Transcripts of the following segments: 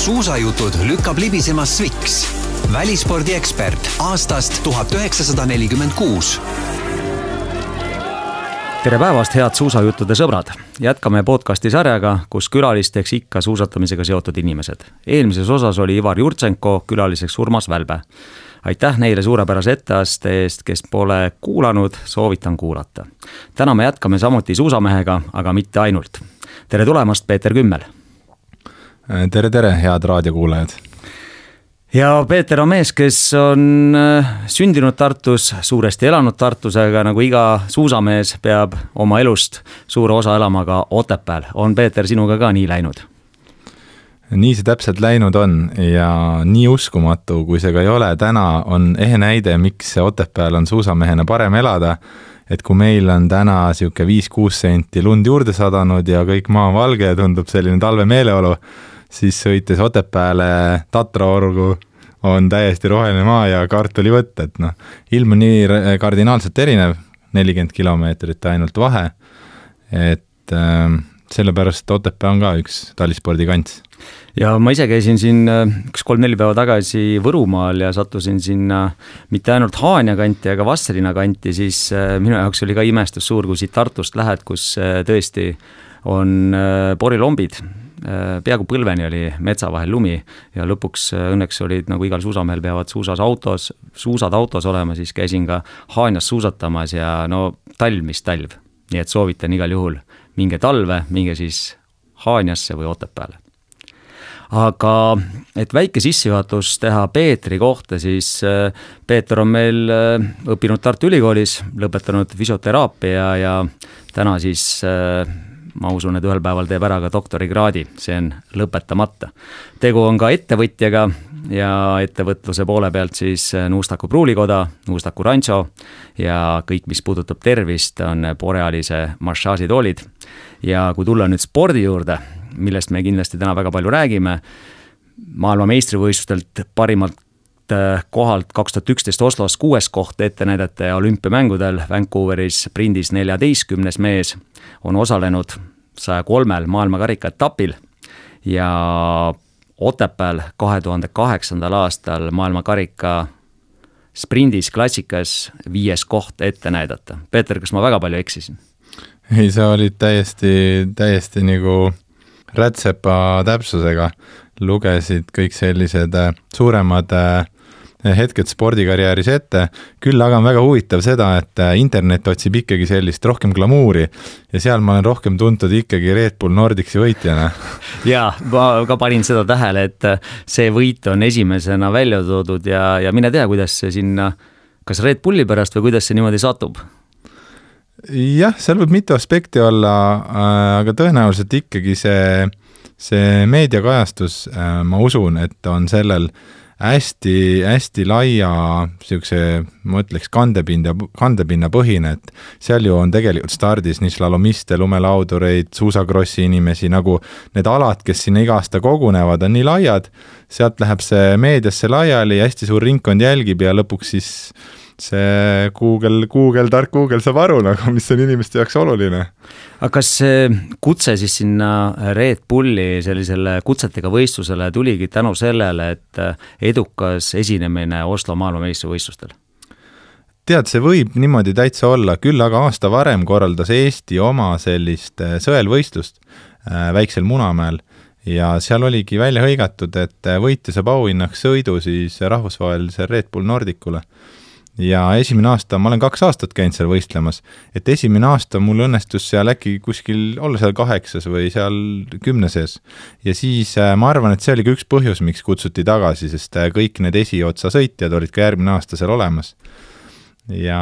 suusajutud lükkab libisema Sviks, välispordiekspert aastast tuhat üheksasada nelikümmend kuus tere päevast, head suusajuttude sõbrad! jätkame podcasti sarjaga, kus külalisteks ikka suusatamisega seotud inimesed. eelmises osas oli Ivar Jurtšenko, külaliseks Urmas Välbe. aitäh neile suurepärase etteaste eest, kes pole kuulanud, soovitan kuulata. täna me jätkame samuti suusamehega, aga mitte ainult. tere tulemast, Peeter Kümmel! Tere, tere, head raadiokuulajad! ja Peeter on mees, kes on äh, sündinud Tartus, suuresti elanud Tartus, aga nagu iga suusamees peab oma elust suure osa elama ka Otepääl. on Peeter sinuga ka nii läinud? nii see täpselt läinud on ja nii uskumatu, kui see ka ei ole, täna on ehe näide, miks Otepääl on suusamehena parem elada. et kui meil on täna sihuke viis-kuus senti lund juurde sadanud ja kõik maa on valge ja tundub selline talvemeeleolu siis sõites Otepääle Tatraorgu on täiesti roheline maa ja kartulivõtt, et noh, ilm on nii kardinaalselt erinev, nelikümmend kilomeetrit ainult vahe, et äh, sellepärast Otepää on ka üks talispordi kants. ja ma ise käisin siin äh, üks kolm-neli päeva tagasi Võrumaal ja sattusin sinna mitte ainult Haanja kanti, aga Vastseliina kanti, siis äh, minu jaoks oli ka imestus suur, kui siit Tartust lähed, kus äh, tõesti on porilombid Äh, peaaegu põlveni oli metsa vahel lumi ja lõpuks äh, õnneks olid nagu igal suusamehel peavad suusas autos, suusad autos olema, siis käisin ka Haanjas suusatamas ja no talv, mis talv. nii et soovitan igal juhul, minge talve, minge siis Haanjasse või Otepääle aga et väike sissejuhatus teha Peetri kohta, siis äh, Peeter on meil õppinud Tartu Ülikoolis, lõpetanud füsioteraapia ja täna siis ma usun, et ühel päeval teeb ära ka doktorikraadi, see on lõpetamata. tegu on ka ettevõtjaga ja ettevõtluse poole pealt siis Nuustaku pruulikoda, Nuustaku Rancho ja kõik, mis puudutab tervist, on Borealise massaažitoolid. ja kui tulla nüüd spordi juurde, millest me kindlasti täna väga palju räägime, maailma meistrivõistlustelt parimalt kohalt kaks tuhat üksteist Oslos kuues koht ette näidata ja olümpiamängudel Vancouveris sprindis neljateistkümnes mees on osalenud saja kolmel maailmakarika etapil ja Otepääl kahe tuhande kaheksandal aastal maailmakarika sprindis klassikas viies koht ette näidata. Peeter, kas ma väga palju eksisin? ei, sa olid täiesti, täiesti nagu rätsepa täpsusega, lugesid kõik sellised äh, suuremad äh, hetked spordikarjääris ette, küll aga on väga huvitav seda, et äh, internet otsib ikkagi sellist rohkem glamuuri ja seal ma olen rohkem tuntud ikkagi Red Bull Nordicsi võitjana. jaa, ma ka panin seda tähele, et äh, see võit on esimesena välja toodud ja, ja mine tea, kuidas see sinna, kas Red Bulli pärast või kuidas see niimoodi satub? jah, seal võib mitu aspekti olla, äh, aga tõenäoliselt ikkagi see, see meediakajastus, ma usun, et on sellel äh, hästi-hästi laia niisuguse, ma ütleks, kandepinda, kandepinnapõhine, et seal ju on tegelikult stardis nii slalomiste, lumelaudureid, suusakrossi inimesi, nagu need alad, kes sinna iga aasta kogunevad, on nii laiad, sealt läheb see meediasse laiali, hästi suur ringkond jälgib ja lõpuks siis see Google, Google, tark Google saab aru nagu, mis on inimeste jaoks oluline. aga kas see kutse siis sinna Red Bulli sellisele kutsetega võistlusele tuligi tänu sellele, et edukas esinemine Oslo maailmameistrivõistlustel? tead, see võib niimoodi täitsa olla, küll aga aasta varem korraldas Eesti oma sellist äh, sõelvõistlust Väiksel Munamäel ja seal oligi välja hõigatud, et võitja saab auhinnaks sõidu siis rahvusvahelisele Red Bull Nordicule ja esimene aasta, ma olen kaks aastat käinud seal võistlemas, et esimene aasta mul õnnestus seal äkki kuskil olla seal kaheksas või seal kümne sees. ja siis äh, ma arvan, et see oli ka üks põhjus, miks kutsuti tagasi, sest äh, kõik need esiotsa sõitjad olid ka järgmine aasta seal olemas. ja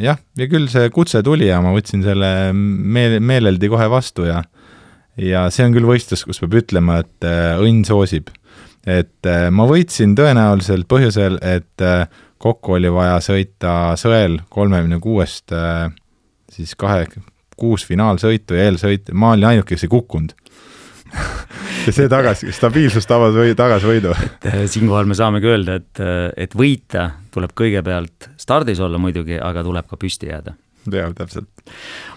jah, ja küll see kutse tuli ja ma võtsin selle meel, meeleldi kohe vastu ja ja see on küll võistlus, kus peab ütlema, et äh, õnn soosib. et ma võitsin tõenäoliselt põhjusel, et kokku oli vaja sõita sõel kolmekümne kuuest äh, siis kahe, kuus finaalsõitu ja eelsõit, ma olin ainuke, kes ei kukkunud ja see tagasi, stabiilsus tabas või tagas võidu. et äh, siinkohal me saamegi öelda, et, äh, et võita tuleb kõigepealt stardis olla muidugi, aga tuleb ka püsti jääda. jah, täpselt.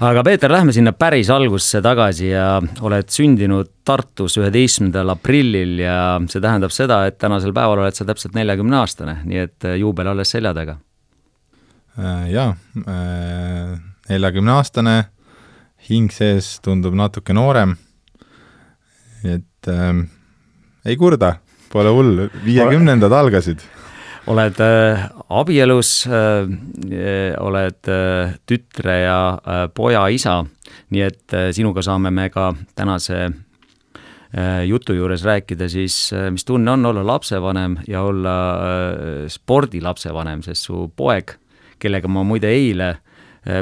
aga Peeter, lähme sinna päris algusse tagasi ja oled sündinud Tartus üheteistkümnendal aprillil ja see tähendab seda, et tänasel päeval oled sa täpselt neljakümne aastane, nii et äh, juubel alles selja taga. Äh, jaa, äh, neljakümne aastane, hing sees tundub natuke noorem, et äh, ei kurda, pole hull, viiekümnendad algasid oled äh, abielus äh,, oled äh, tütre ja poja isa, nii et sinuga saame me ka tänase jutu juures rääkida siis, mis tunne on olla lapsevanem ja olla spordilapsevanem, sest su poeg, kellega ma muide eile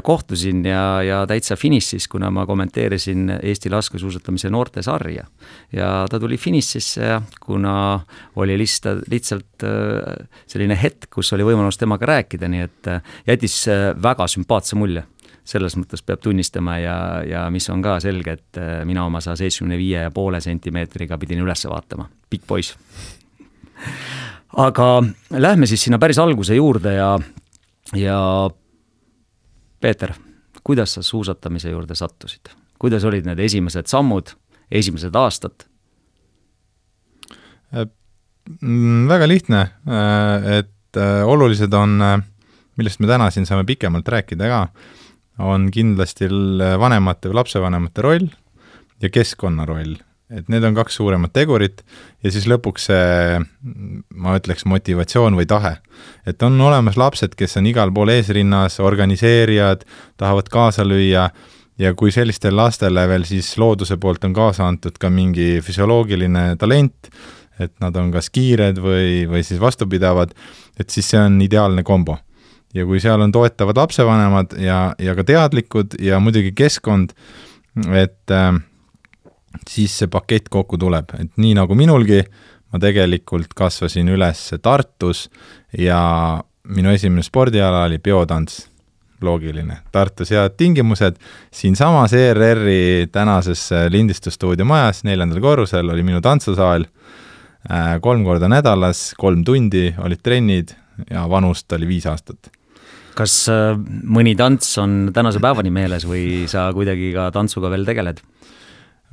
kohtusin ja, ja täitsa finišis, kuna ma kommenteerisin Eesti laskesuusatamise noortesarja. ja ta tuli finišisse ja kuna oli lihtsalt, lihtsalt äh, selline hetk, kus oli võimalus temaga rääkida, nii et äh, jättis väga sümpaatse mulje selles mõttes peab tunnistama ja, ja mis on ka selge, et mina oma saja seitsmekümne viie ja poole sentimeetriga pidin üles vaatama, pikk poiss. aga lähme siis sinna päris alguse juurde ja, ja Peeter, kuidas sa suusatamise juurde sattusid, kuidas olid need esimesed sammud, esimesed aastad? Äh, mm, väga lihtne, äh, et äh, olulised on, millest me täna siin saame pikemalt rääkida ka, on kindlasti vanemate või lapsevanemate roll ja keskkonna roll et need on kaks suuremat tegurit ja siis lõpuks see, ma ütleks, motivatsioon või tahe. et on olemas lapsed, kes on igal pool eesrinnas, organiseerijad, tahavad kaasa lüüa ja kui sellistele lastele veel siis looduse poolt on kaasa antud ka mingi füsioloogiline talent, et nad on kas kiired või, või siis vastupidavad, et siis see on ideaalne kombo. ja kui seal on toetavad lapsevanemad ja, ja ka teadlikud ja muidugi keskkond, et äh, siis see pakett kokku tuleb, et nii nagu minulgi, ma tegelikult kasvasin üles Tartus ja minu esimene spordiala oli peotants, loogiline. Tartus head tingimused, siinsamas ERR-i tänases lindistusstuudio majas, neljandal korrusel oli minu tantsusaal, äh, kolm korda nädalas, kolm tundi olid trennid ja vanust oli viis aastat kas äh, mõni tants on tänase päevani meeles või sa kuidagi ka tantsuga veel tegeled?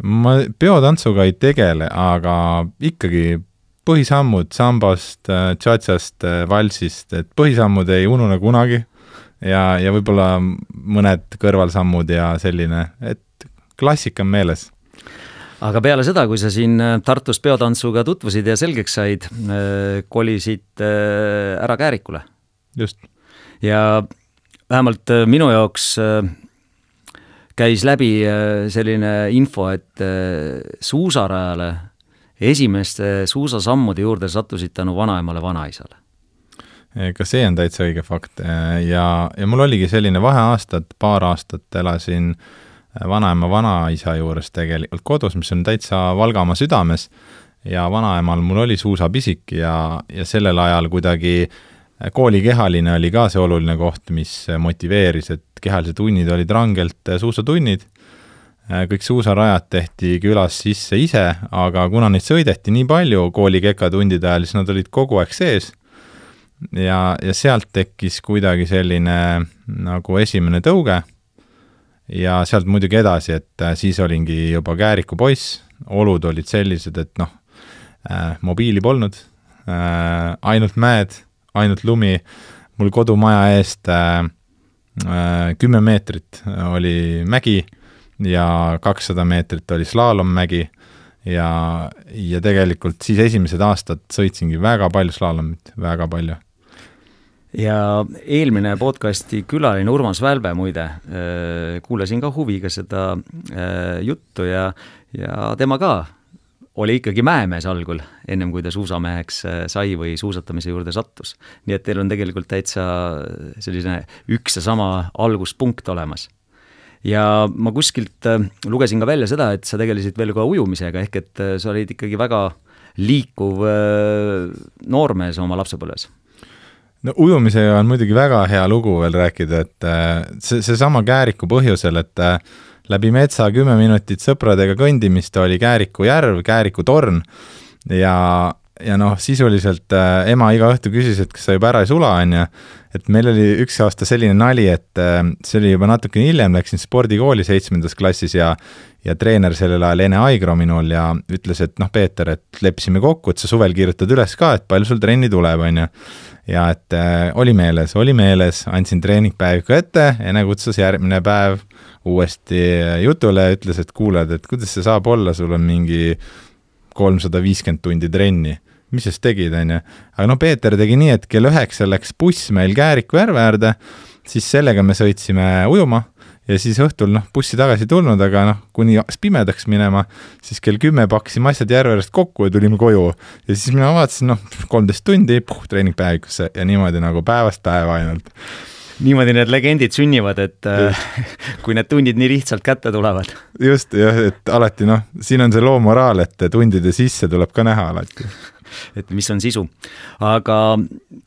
Ma peotantsuga ei tegele, aga ikkagi põhisammud sambast, tšatšast, valsist, et põhisammud ei unune kunagi ja, ja võib-olla mõned kõrvalsammud ja selline, et klassika on meeles aga peale seda, kui sa siin Tartus peotantsuga tutvusid ja selgeks said, äh, kolisid äh, ära Käärikule. just. ja vähemalt äh, minu jaoks käis läbi äh, selline info, et äh, suusarajale esimeste suusasammude juurde sattusid tänu vanaemale, vanaisale. ka see on täitsa õige fakt ja, ja mul oligi selline vaheaastad, paar aastat elasin vanaema, vanaisa juures tegelikult kodus, mis on täitsa Valgamaa südames ja vanaemal mul oli suusapisik ja, ja sellel ajal kuidagi äh, kooli kehaline oli ka see oluline koht, mis motiveeris, et kehalised tunnid olid rangelt suusatunnid, kõik suusarajad tehti külas sisse ise, aga kuna neid sõideti nii palju kooli kekatundide ajal, siis nad olid kogu aeg sees. Ja, ja sealt tekkis kuidagi selline nagu esimene tõuge. Ja sealt muidugi edasi, et siis olingi juba Kääriku poiss, olud olid sellised, et noh äh,, mobiili polnud äh,, ainult mäed ainult lumi, mul kodumaja eest äh, kümme meetrit oli mägi ja kakssada meetrit oli slaalommägi ja, ja tegelikult siis esimesed aastad sõitsingi väga palju slaalomit, väga palju. Ja eelmine podcasti külaline Urmas Välbe muide, äh, kuulasin ka huviga seda juttu ja, ja tema ka oli ikkagi mäemees algul, ennem kui ta suusameheks äh, sai või suusatamise juurde sattus. nii et teil on tegelikult täitsa selline üks ja sama alguspunkt olemas. ja ma kuskilt äh, lugesin ka välja seda, et sa tegelesid veel ka ujumisega, ehk et äh, sa olid ikkagi väga liikuv noormees oma lapsepõlves no ujumisega on muidugi väga hea lugu veel rääkida, et see, seesama Kääriku põhjusel, et läbi metsa kümme minutit sõpradega kõndimist oli Kääriku järv, Kääriku torn. Ja, ja noh, sisuliselt äh, ema iga õhtu küsis, et kas sa juba ära ei sula, on ju, et meil oli üks aasta selline nali, et äh, see oli juba natukene hiljem, läksin spordikooli seitsmendas klassis ja ja treener sellel ajal, Ene Aigro minul ja ütles, et noh, Peeter, et leppisime kokku, et sa suvel kirjutad üles ka, et palju sul trenni tuleb, on ju. ja et äh, oli meeles, oli meeles, andsin treeningpäeviku ette, Ene kutsus järgmine päev uuesti jutule ja ütles, et kuuled, et kuidas see saab olla, sul on mingi kolmsada viiskümmend tundi trenni mis sa siis tegid, on ju. aga no Peeter tegi nii, et kell üheksa läks buss meil Kääriku järve äärde, siis sellega me sõitsime ujuma ja siis õhtul noh, bussi tagasi ei tulnud, aga noh, kuni hakkas pimedaks minema, siis kell kümme pakkisime asjad järve äärest kokku ja tulime koju. ja siis mina vaatasin, noh, kolmteist tundi, treening päevikusse ja niimoodi nagu päevast päeva ainult niimoodi need legendid sünnivad, et äh, kui need tundid nii lihtsalt kätte tulevad. just, jah, et alati noh, siin on see loo moraal, et tundide sisse tuleb ka näha alati et mis on sisu. aga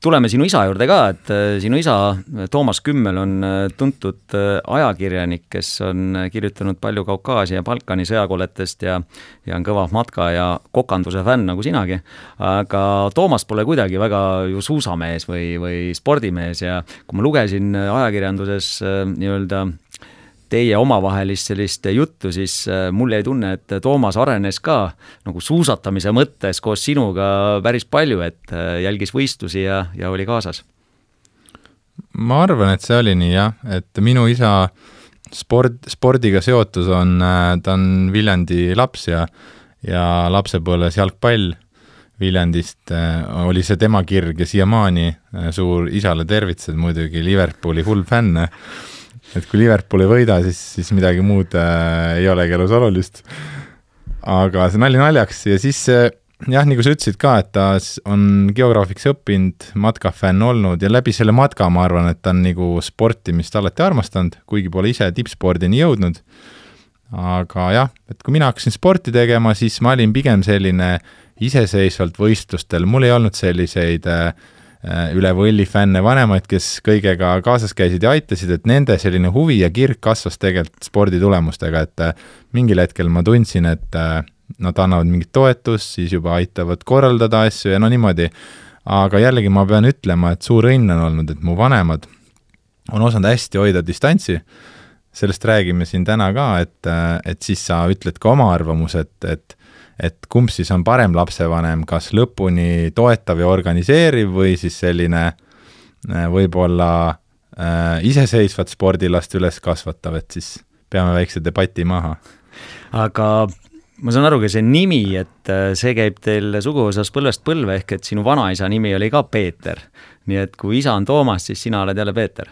tuleme sinu isa juurde ka, et äh, sinu isa Toomas Kümmel on äh, tuntud äh, ajakirjanik, kes on kirjutanud palju Kaukaasia ja Balkani sõjakolletest ja ja on kõva matka ja kokanduse fänn nagu sinagi. aga Toomas pole kuidagi väga ju suusamees või, või spordimees ja kui ma lugesin ajakirjanduses nii-öelda teie omavahelist sellist juttu, siis äh, mul jäi tunne, et Toomas arenes ka nagu suusatamise mõttes koos sinuga päris palju, et äh, jälgis võistlusi ja, ja oli kaasas. ma arvan, et see oli nii jah, et minu isa sport, spordiga seotus on, äh, ta on Viljandi laps ja, ja lapsepõlves jalgpall. Viljandist oli see tema kirg ja siiamaani suur isale tervitused muidugi, Liverpooli hull fänn et kui Liverpool ei võida, siis, siis midagi muud äh, ei olegi elus olulist. aga see nali naljaks ja siis äh, jah, nagu sa ütlesid ka, et ta on geograafiks õppinud, matkafänn olnud ja läbi selle matka ma arvan, et ta on nagu sportimist alati armastanud, kuigi pole ise tippspordini jõudnud. aga jah, et kui mina hakkasin sporti tegema, siis ma olin pigem selline iseseisvalt võistlustel, mul ei olnud selliseid äh, üle võlli fänne, vanemaid, kes kõigega kaasas käisid ja aitasid, et nende selline huvi ja kirg kasvas tegelikult sporditulemustega, et äh, mingil hetkel ma tundsin, et äh, nad annavad mingit toetust, siis juba aitavad korraldada asju ja no niimoodi. aga jällegi ma pean ütlema, et suur õnn on olnud, et mu vanemad on osanud hästi hoida distantsi, sellest räägime siin täna ka, et, et siis sa ütled ka oma arvamuse, et, et et kumb siis on parem lapsevanem, kas lõpuni toetav ja organiseeriv või siis selline äh, võib-olla äh, iseseisvat spordilast üles kasvatav, et siis peame väikse debati maha. aga ma saan aru, ka see nimi, et äh, see käib teil suguvõsas põlvest põlve, ehk et sinu vanaisa nimi oli ka Peeter. nii et kui isa on Toomas, siis sina oled jälle Peeter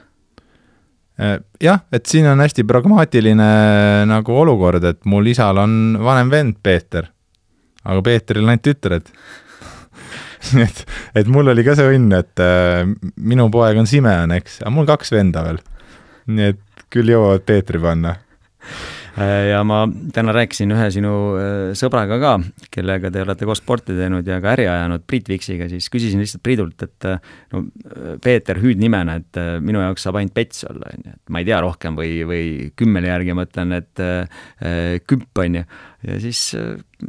äh, jah, et siin on hästi pragmaatiline nagu olukord, et mul isal on vanem vend Peeter aga Peetril on ainult tütred. Nii et, et mul oli ka see õnn, et äh, minu poeg on Simeon, eks, aga mul kaks venda veel. nii et küll jõuavad Peetri panna ja ma täna rääkisin ühe sinu äh, sõbraga ka, kellega te olete koos sporti teinud ja ka äri ajanud, Priit Viksiga, siis küsisin lihtsalt Priidult, et äh, no Peeter hüüdnimena, et minu jaoks saab ainult Pets olla, on ju, et ma ei tea rohkem või, või kümnele järgi mõtlen, et äh, kümp, on ju. ja siis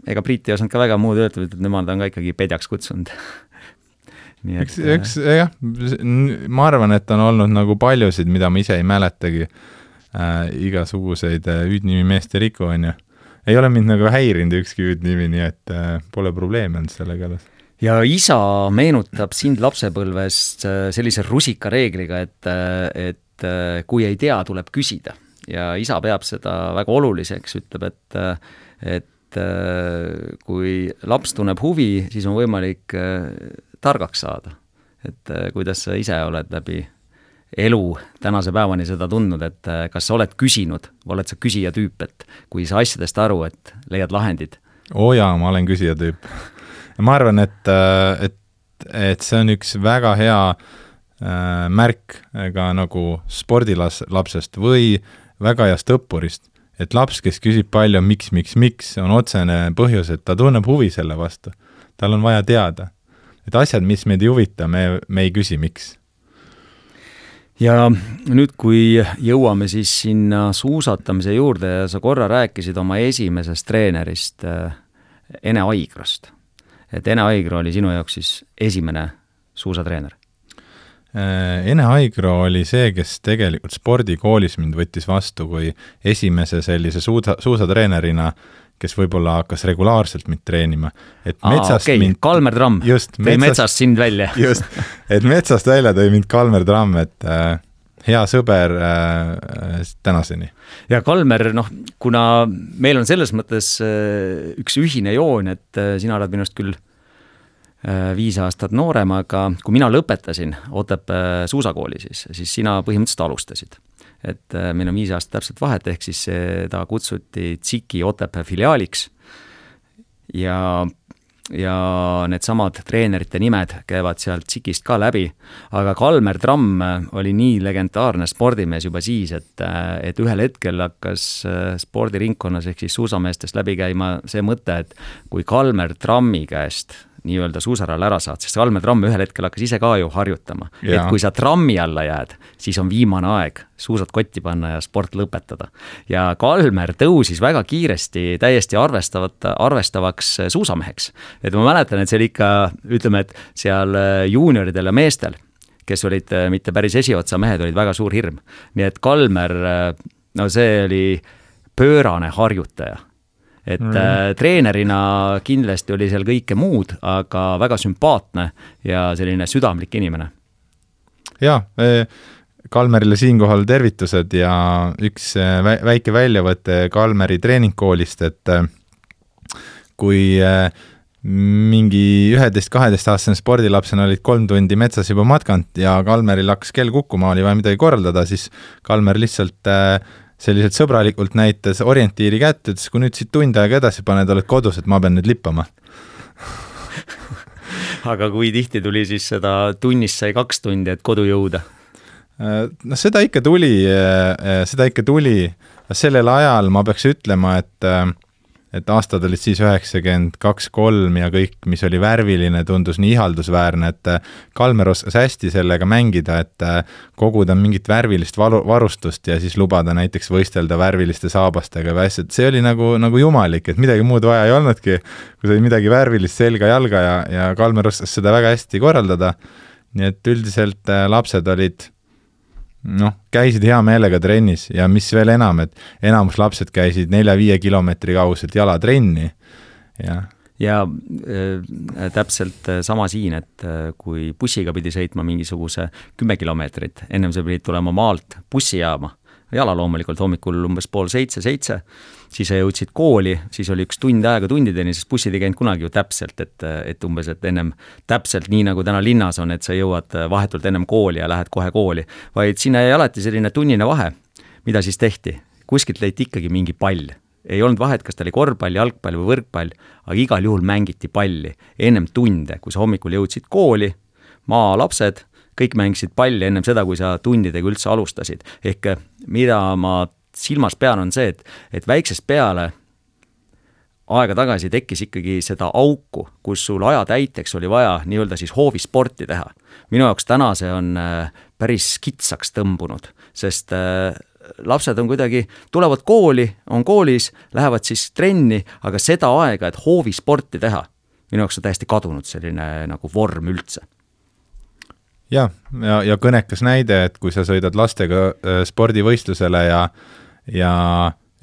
ega Priit ei osanud ka väga muud öelda, et nemad on ka ikkagi Pedjaks kutsunud. Nii et eks, eks jah, ma arvan, et on olnud nagu paljusid, mida ma ise ei mäletagi äh, igasuguseid äh, hüüdnimi meesteriku, on ju. ei ole mind nagu häirinud ükski hüüdnimi, nii et äh, pole probleemi olnud sellega alles ja isa meenutab sind lapsepõlvest äh, sellise rusikareegliga, et, äh, et äh, kui ei tea, tuleb küsida. ja isa peab seda väga oluliseks, ütleb, et, et kui laps tunneb huvi, siis on võimalik targaks saada. et kuidas sa ise oled läbi elu tänase päevani seda tundnud, et äh, kas sa oled küsinud, oled sa küsija tüüp, et kui saa asjadest aru, et leiad lahendid? oo jaa, ma olen küsija tüüp. ma arvan, et, äh, et, et see on üks väga hea äh, märk ka nagu spordilas-, lapsest või väga heast õppurist, et laps, kes küsib palju miks, miks, miks, on otsene põhjus, et ta tunneb huvi selle vastu. tal on vaja teada. et asjad, mis meid ei huvita, me, me ei küsi, miks ja nüüd, kui jõuame siis sinna suusatamise juurde ja sa korra rääkisid oma esimesest treenerist äh, Ene Aigrost. et Ene Aigro oli sinu jaoks siis esimene suusatreener? Ene Aigro oli see, kes tegelikult spordikoolis mind võttis vastu kui esimese sellise suusa, suusatreenerina, kes võib-olla hakkas regulaarselt mind treenima. et Aa, metsast okay. mind Kalmer Tramm tõi metsast, metsast sind välja just, et metsast välja tõi mind Kalmer Tramm, et äh, hea sõber äh, tänaseni. ja Kalmer, noh, kuna meil on selles mõttes äh, üks ühine joon, et äh, sina oled minust küll äh, viis aastat noorem, aga kui mina lõpetasin Otepää suusakooli, siis, siis sina põhimõtteliselt alustasid. Et äh, meil on viis aastat täpselt vahet, ehk siis ta kutsuti TSIK-i Otepää filiaaliks. Ja ja needsamad treenerite nimed käivad sealt SIK-ist ka läbi, aga Kalmer Tramm oli nii legendaarne spordimees juba siis, et, et ühel hetkel hakkas äh, spordiringkonnas ehk siis suusameestest läbi käima see mõte, et kui Kalmer Trammi käest nii-öelda suusarajal ära saad, sest Kalmer Tramm ühel hetkel hakkas ise ka ju harjutama. et kui sa trammi alla jääd, siis on viimane aeg suusad kotti panna ja sport lõpetada. ja Kalmer tõusis väga kiiresti täiesti arvestavat, arvestavaks suusameheks. et ma mäletan, et see oli ikka, ütleme, et seal juunioridel ja meestel, kes olid mitte päris esiotsa mehed, olid väga suur hirm. nii et Kalmer, no see oli pöörane harjutaja et mm. äh, treenerina kindlasti oli seal kõike muud, aga väga sümpaatne ja selline südamlik inimene. jaa äh,, Kalmerile siinkohal tervitused ja üks äh, väike väljavõte Kalmeri treeningkoolist, et äh, kui äh, mingi üheteist-kaheteistaastane spordilapsena olid kolm tundi metsas juba matkanud ja Kalmeril hakkas kell kukkuma, oli vaja midagi korraldada, siis Kalmer lihtsalt äh, selliselt sõbralikult näitas orientiiri kätte, ütles, kui nüüd siit tund aega edasi paned, oled kodus, et ma pean nüüd lippama aga kui tihti tuli siis seda tunnist sai kaks tundi, et kodu jõuda? noh, seda ikka tuli, seda ikka tuli, sellel ajal ma peaks ütlema, et et aastad olid siis üheksakümmend kaks, kolm ja kõik, mis oli värviline, tundus nii ihaldusväärne, et äh, Kalmer oskas hästi sellega mängida, et äh, koguda mingit värvilist valu, varustust ja siis lubada näiteks võistelda värviliste saabastega või asju, et see oli nagu, nagu jumalik, et midagi muud vaja ei olnudki, kui sai midagi värvilist selga-jalga ja, ja Kalmer oskas seda väga hästi korraldada, nii et üldiselt äh, lapsed olid noh, käisid hea meelega trennis ja mis veel enam, et enamus lapsed käisid nelja-viie kilomeetri kauguselt jalatrenni ja ja äh, täpselt äh, sama siin, et äh, kui bussiga pidi sõitma mingisuguse kümme kilomeetrit, ennem sa pidid tulema maalt bussijaama. Jala loomulikult hommikul umbes pool seitse, seitse, siis sa jõudsid kooli, siis oli üks tund aega tundideni, sest bussid ei käinud kunagi ju täpselt, et, et umbes, et ennem täpselt nii, nagu täna linnas on, et sa jõuad vahetult ennem kooli ja lähed kohe kooli, vaid sinna jäi alati selline tunnine vahe. mida siis tehti? kuskilt leiti ikkagi mingi pall ei olnud vahet, kas ta oli korvpall, jalgpall või võrkpall, aga igal juhul mängiti palli ennem tunde, kui sa hommikul jõudsid kooli, maalapsed kõik mängisid palli ennem seda, kui sa tundidega üldse alustasid. ehk eh, mida ma silmas pean, on see, et, et väiksest peale aega tagasi tekkis ikkagi seda auku, kus sul aja täiteks oli vaja nii-öelda siis hoovisporti teha. minu jaoks täna see on eh, päris kitsaks tõmbunud, sest äh, lapsed on kuidagi, tulevad kooli, on koolis, lähevad siis trenni, aga seda aega, et hoovisporti teha, minu jaoks on täiesti kadunud selline nagu vorm üldse jah, ja, ja kõnekas näide, et kui sa sõidad lastega äh, spordivõistlusele ja, ja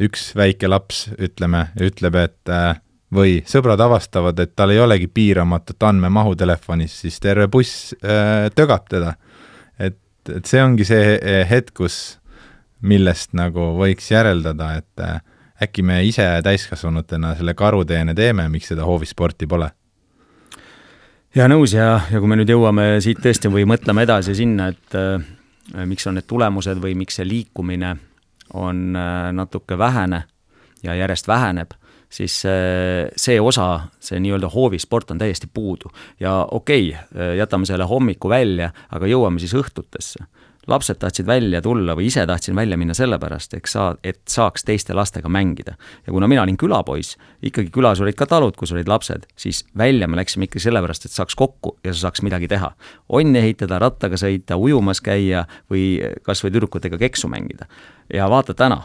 üks väike laps, ütleme, ütleb, et äh, või sõbrad avastavad, et tal ei olegi piiramatut andmemahu telefonis, siis terve buss äh, tögab teda. et, et see ongi see äh, hetk, kus, millest nagu võiks järeldada, et äh, äkki me ise täiskasvanutena selle karuteene teeme, miks seda hoovisporti pole ja nõus ja, ja kui me nüüd jõuame siit tõesti või mõtleme edasi sinna, et äh, miks on need tulemused või miks see liikumine on äh, natuke vähene ja järjest väheneb, siis äh, see osa, see nii-öelda hoovisport on täiesti puudu. ja okei okay,, äh, jätame selle hommiku välja, aga jõuame siis õhtutesse lapsed tahtsid välja tulla või ise tahtsin välja minna sellepärast, eks saa, et saaks teiste lastega mängida. ja kuna mina olin külapoiss, ikkagi külas olid ka talud, kus olid lapsed, siis välja me läksime ikkagi sellepärast, et saaks kokku ja saaks midagi teha. onni ehitada, rattaga sõita, ujumas käia või kas või tüdrukutega keksu mängida. ja vaata täna,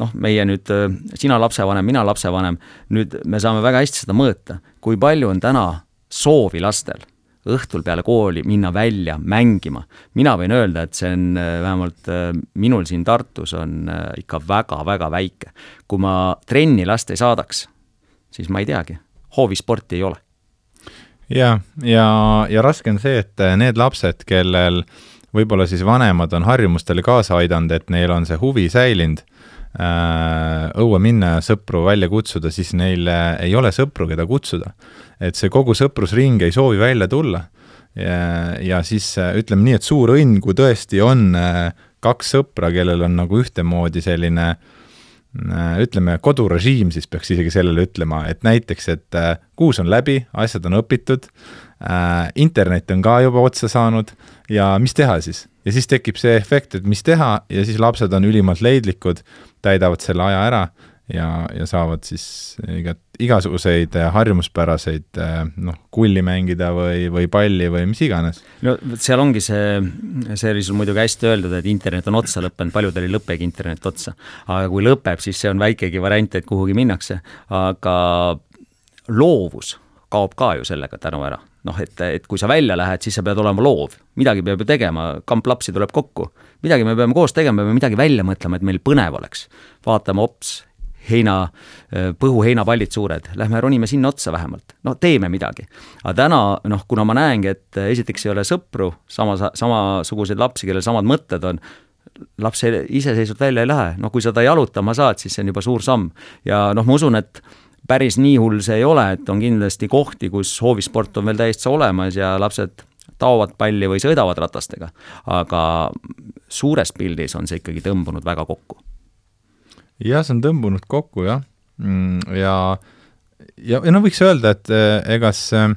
noh, meie nüüd, sina lapsevanem, mina lapsevanem, nüüd me saame väga hästi seda mõõta, kui palju on täna soovi lastel õhtul peale kooli minna välja mängima. mina võin öelda, et see on äh, vähemalt äh, minul siin Tartus on äh, ikka väga-väga väike. kui ma trenni last ei saadaks, siis ma ei teagi, hoovisporti ei ole. ja, ja, ja raske on see, et need lapsed, kellel võib-olla siis vanemad on harjumustele kaasa aidanud, et neil on see huvi säilinud õue minna ja sõpru välja kutsuda, siis neil ei ole sõpru, keda kutsuda et see kogu sõprusring ei soovi välja tulla. ja, siis ütleme nii, et suur õnn, kui tõesti on äh, kaks sõpra, kellel on nagu ühtemoodi selline äh, ütleme, kodurežiim siis peaks isegi sellele ütlema, et näiteks, et äh, kuus on läbi, asjad on õpitud, internet on ka juba otsa saanud ja mis teha siis? ja siis tekib see efekt, et mis teha ja siis lapsed on ülimalt leidlikud, täidavad selle aja ära ja, ja saavad siis igat, igasuguseid äh, harjumuspäraseid äh, noh, kulli mängida või, või palli või mis iganes. no seal ongi see, see oli sul muidugi hästi öeldud, et internet on otsa lõppenud, paljudel ei lõpegi internet otsa. aga kui lõpeb, siis see on väikegi variant, et kuhugi minnakse, aga loovus kaob ka ju sellega tänu ära. noh, et, et kui sa välja lähed, siis sa pead olema loov, midagi peab ju tegema, kamp lapsi tuleb kokku. midagi me peame koos tegema, peame midagi välja mõtlema, et meil põnev oleks. vaatame ops, heina, põhu heinapallid suured, lähme ronime sinna otsa vähemalt, no teeme midagi. aga täna noh, kuna ma näengi, et esiteks ei ole sõpru, sama, samasuguseid lapsi, kellel samad mõtted on, laps iseseisvalt välja ei lähe, noh kui sa ta jalutama saad, siis see on juba suur samm. ja noh, ma usun, et päris nii hull see ei ole, et on kindlasti kohti, kus hoovisport on veel täiesti olemas ja lapsed taovad palli või sõidavad ratastega. aga suures pildis on see ikkagi tõmbunud väga kokku jah, see on tõmbunud kokku jah, mm, ja ja, ja no võiks öelda, et eh, egas eh,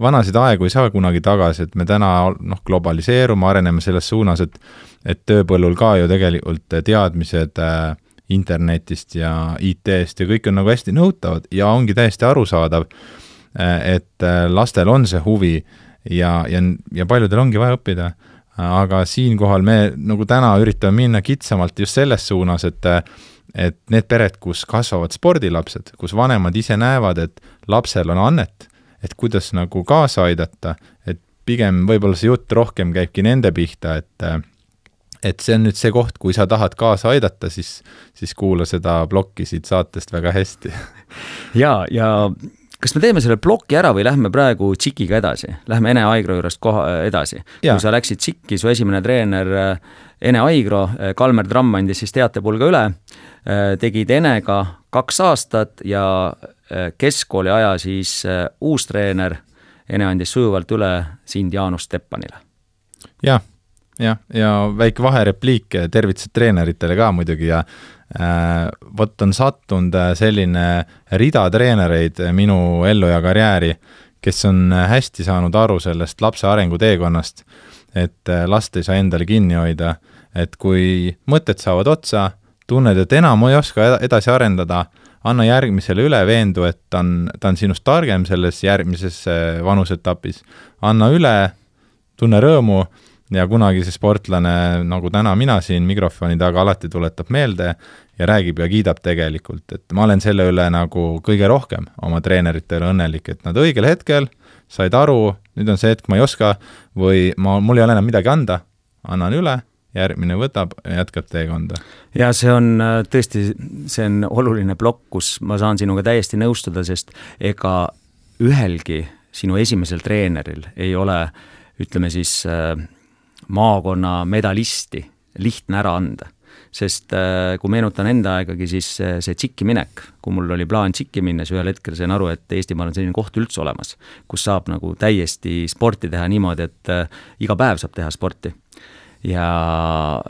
vanasid aegu ei saa kunagi tagasi, et me täna noh, globaliseerume, areneme selles suunas, et et tööpõllul ka ju tegelikult teadmised äh, internetist ja IT-st ja kõik on nagu hästi nõutavad ja ongi täiesti arusaadav, et lastel on see huvi ja, ja, ja paljudel ongi vaja õppida. aga siinkohal me nagu täna üritame minna kitsamalt just selles suunas, et et need pered, kus kasvavad spordilapsed, kus vanemad ise näevad, et lapsel on annet, et kuidas nagu kaasa aidata, et pigem võib-olla see jutt rohkem käibki nende pihta, et et see on nüüd see koht, kui sa tahad kaasa aidata, siis, siis kuula seda plokki siit saatest väga hästi. jaa, ja kas me teeme selle ploki ära või lähme praegu Tšikiga edasi, lähme Ene Aigro juurest koha, edasi. kui sa läksid Tšikki, su esimene treener Ene Aigro, Kalmer Tramm andis siis teatepulga üle Äh, tegid Enega kaks aastat ja äh, keskkooli aja siis äh, uus treener, Ene andis sujuvalt üle sind Jaanus Steppanile. jah, jah, ja väike vaherepliik, tervitused treeneritele ka muidugi ja äh, vot on sattunud selline rida treenereid minu ellu ja karjääri, kes on hästi saanud aru sellest lapse arenguteekonnast, et last ei saa endale kinni hoida, et kui mõtted saavad otsa, tunned, et enam ei oska edasi arendada, anna järgmisele üle, veendu, et ta on, ta on sinust targem selles järgmises äh, vanusetapis. anna üle, tunne rõõmu ja kunagi see sportlane, nagu täna mina siin mikrofoni taga, alati tuletab meelde ja räägib ja kiidab tegelikult, et ma olen selle üle nagu kõige rohkem oma treeneritele õnnelik, et nad õigel hetkel said aru, nüüd on see hetk, ma ei oska või ma, mul ei ole enam midagi anda, annan üle järgmine võtab jätkab teekonda. ja see on tõesti, see on oluline plokk, kus ma saan sinuga täiesti nõustuda, sest ega ühelgi sinu esimesel treeneril ei ole, ütleme siis äh, maakonna medalisti lihtne ära anda sest äh, kui meenutan enda aegagi, siis see tšikki minek, kui mul oli plaan tšikki minna, siis ühel hetkel sain aru, et Eestimaal on selline koht üldse olemas, kus saab nagu täiesti sporti teha niimoodi, et iga päev saab teha sporti ja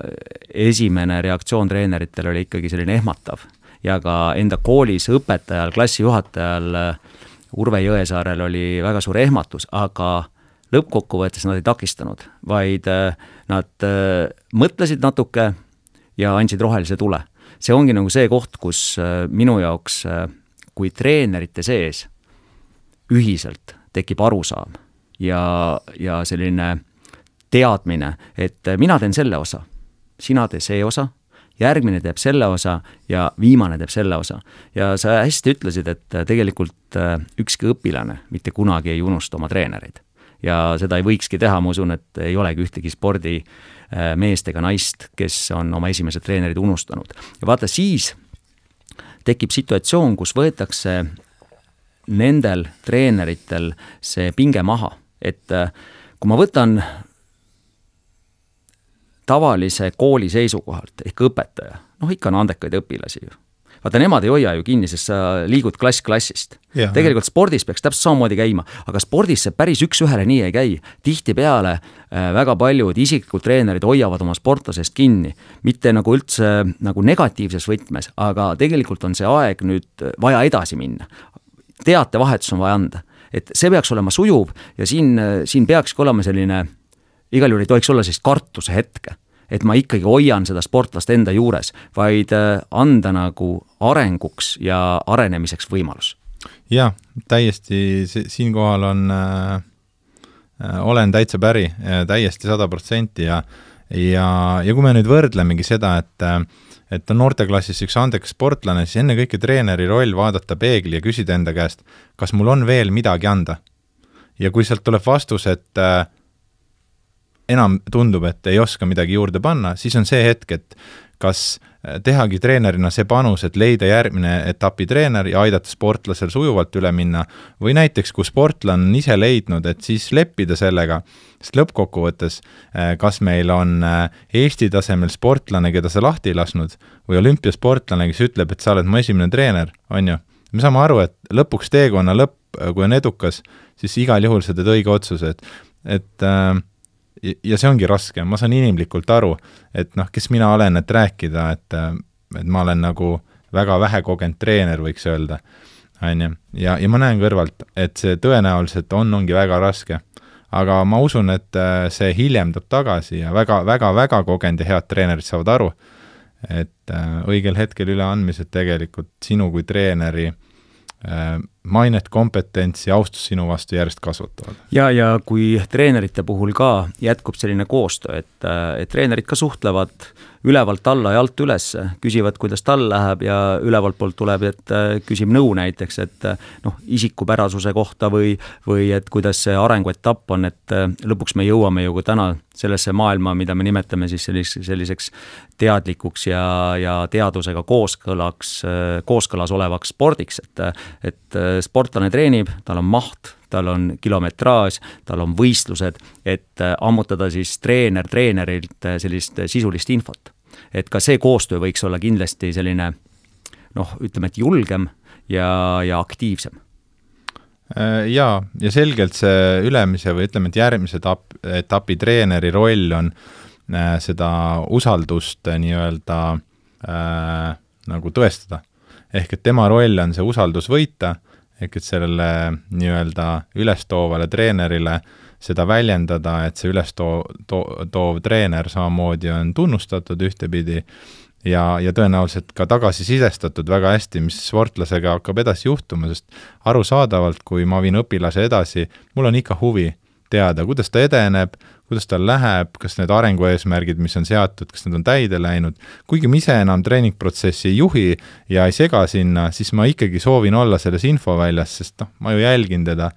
esimene reaktsioon treeneritel oli ikkagi selline ehmatav. ja ka enda koolis õpetajal, klassijuhatajal Urve Jõesaarel oli väga suur ehmatus, aga lõppkokkuvõttes nad ei takistanud, vaid äh, nad äh, mõtlesid natuke ja andsid rohelise tule. see ongi nagu see koht, kus äh, minu jaoks, kui treenerite sees ühiselt tekib arusaam ja, ja selline teadmine, et mina teen selle osa, sina tee see osa, järgmine teeb selle osa ja viimane teeb selle osa. ja sa hästi ütlesid, et tegelikult ükski õpilane mitte kunagi ei unusta oma treenereid. Ja seda ei võikski teha, ma usun, et ei olegi ühtegi spordimeest ega naist, kes on oma esimesed treenerid unustanud. ja vaata, siis tekib situatsioon, kus võetakse nendel treeneritel see pinge maha, et äh, kui ma võtan tavalise kooli seisukohalt ehk õpetaja, noh ikka on andekaid õpilasi ju vaata, nemad ei hoia ju kinni, sest sa liigud klass klassist. tegelikult spordis peaks täpselt samamoodi käima, aga spordis see päris üks-ühele nii ei käi. tihtipeale äh, väga paljud isiklikud treenerid hoiavad oma sportlasest kinni, mitte nagu üldse nagu negatiivses võtmes, aga tegelikult on see aeg nüüd vaja edasi minna. teatevahetus on vaja anda, et see peaks olema sujuv ja siin, siin peakski olema selline, igal juhul ei tohiks olla sellist kartuse hetke et ma ikkagi hoian seda sportlast enda juures, vaid äh, anda nagu arenguks ja arenemiseks võimalus. jah, täiesti, siinkohal on äh, äh,, olen täitsa päri, täiesti sada protsenti ja ja, ja kui me nüüd võrdlemegi seda, et äh, et on noorteklassis üks andekas sportlane, siis ennekõike treeneri roll vaadata peegli ja küsida enda käest, kas mul on veel midagi anda. ja kui sealt tuleb vastus, et äh, enam tundub, et ei oska midagi juurde panna, siis on see hetk, et kas äh, tehagi treenerina see panus, et leida järgmine etapi treener ja aidata sportlasel sujuvalt üle minna, või näiteks, kui sportlane on ise leidnud, et siis leppida sellega, sest lõppkokkuvõttes äh, kas meil on äh, Eesti tasemel sportlane, keda sa lahti ei lasknud, või olümpiasportlane, kes ütleb, et sa oled mu esimene treener, on ju, me saame aru, et lõpuks teekonna lõpp, kui on edukas, siis igal juhul sa teed õige otsuse, et et äh, ja see ongi raske, ma saan inimlikult aru, et noh, kes mina olen, et rääkida, et, et ma olen nagu väga vähe kogenud treener, võiks öelda, on ju, ja, ja ma näen kõrvalt, et see tõenäoliselt on, ongi väga raske. aga ma usun, et äh, see hiljem tuleb tagasi ja väga, väga, väga kogenud ja head treenerid saavad aru, et äh, õigel hetkel üleandmised tegelikult sinu kui treeneri äh, mainet, kompetentsi, austust sinu vastu järjest kasvatavad. ja, ja kui treenerite puhul ka jätkub selline koostöö, et, et treenerid ka suhtlevad ülevalt alla ja alt üles, küsivad, kuidas tal läheb ja ülevalt poolt tuleb, et küsib nõu näiteks, et noh, isikupärasuse kohta või, või et kuidas see arenguetapp on, et lõpuks me jõuame ju ka täna sellesse maailma, mida me nimetame siis selliseks, selliseks teadlikuks ja, ja teadusega kooskõlaks, kooskõlas olevaks spordiks, et, et sportlane treenib, tal on maht, tal on kilometraaž, tal on võistlused, et ammutada siis treener treenerilt sellist sisulist infot. et ka see koostöö võiks olla kindlasti selline noh, ütleme, et julgem ja, ja aktiivsem Äh, jaa, ja selgelt see ülemise või ütleme, et järgmise etapp, etapi treeneri roll on äh, seda usaldust äh, nii-öelda äh, nagu tõestada. ehk et tema roll on see usaldus võita, ehk et sellele nii-öelda ülestoovale treenerile seda väljendada, et see ülestoo-, to-, toov treener samamoodi on tunnustatud ühtepidi ja, ja tõenäoliselt ka tagasisidestatud väga hästi, mis sportlasega hakkab edasi juhtuma, sest arusaadavalt, kui ma viin õpilase edasi, mul on ikka huvi teada, kuidas ta edeneb, kuidas tal läheb, kas need arengueesmärgid, mis on seatud, kas need on täide läinud, kuigi ma ise enam treeningprotsessi ei juhi ja ei sega sinna, siis ma ikkagi soovin olla selles infoväljas, sest noh, ma ju jälgin teda.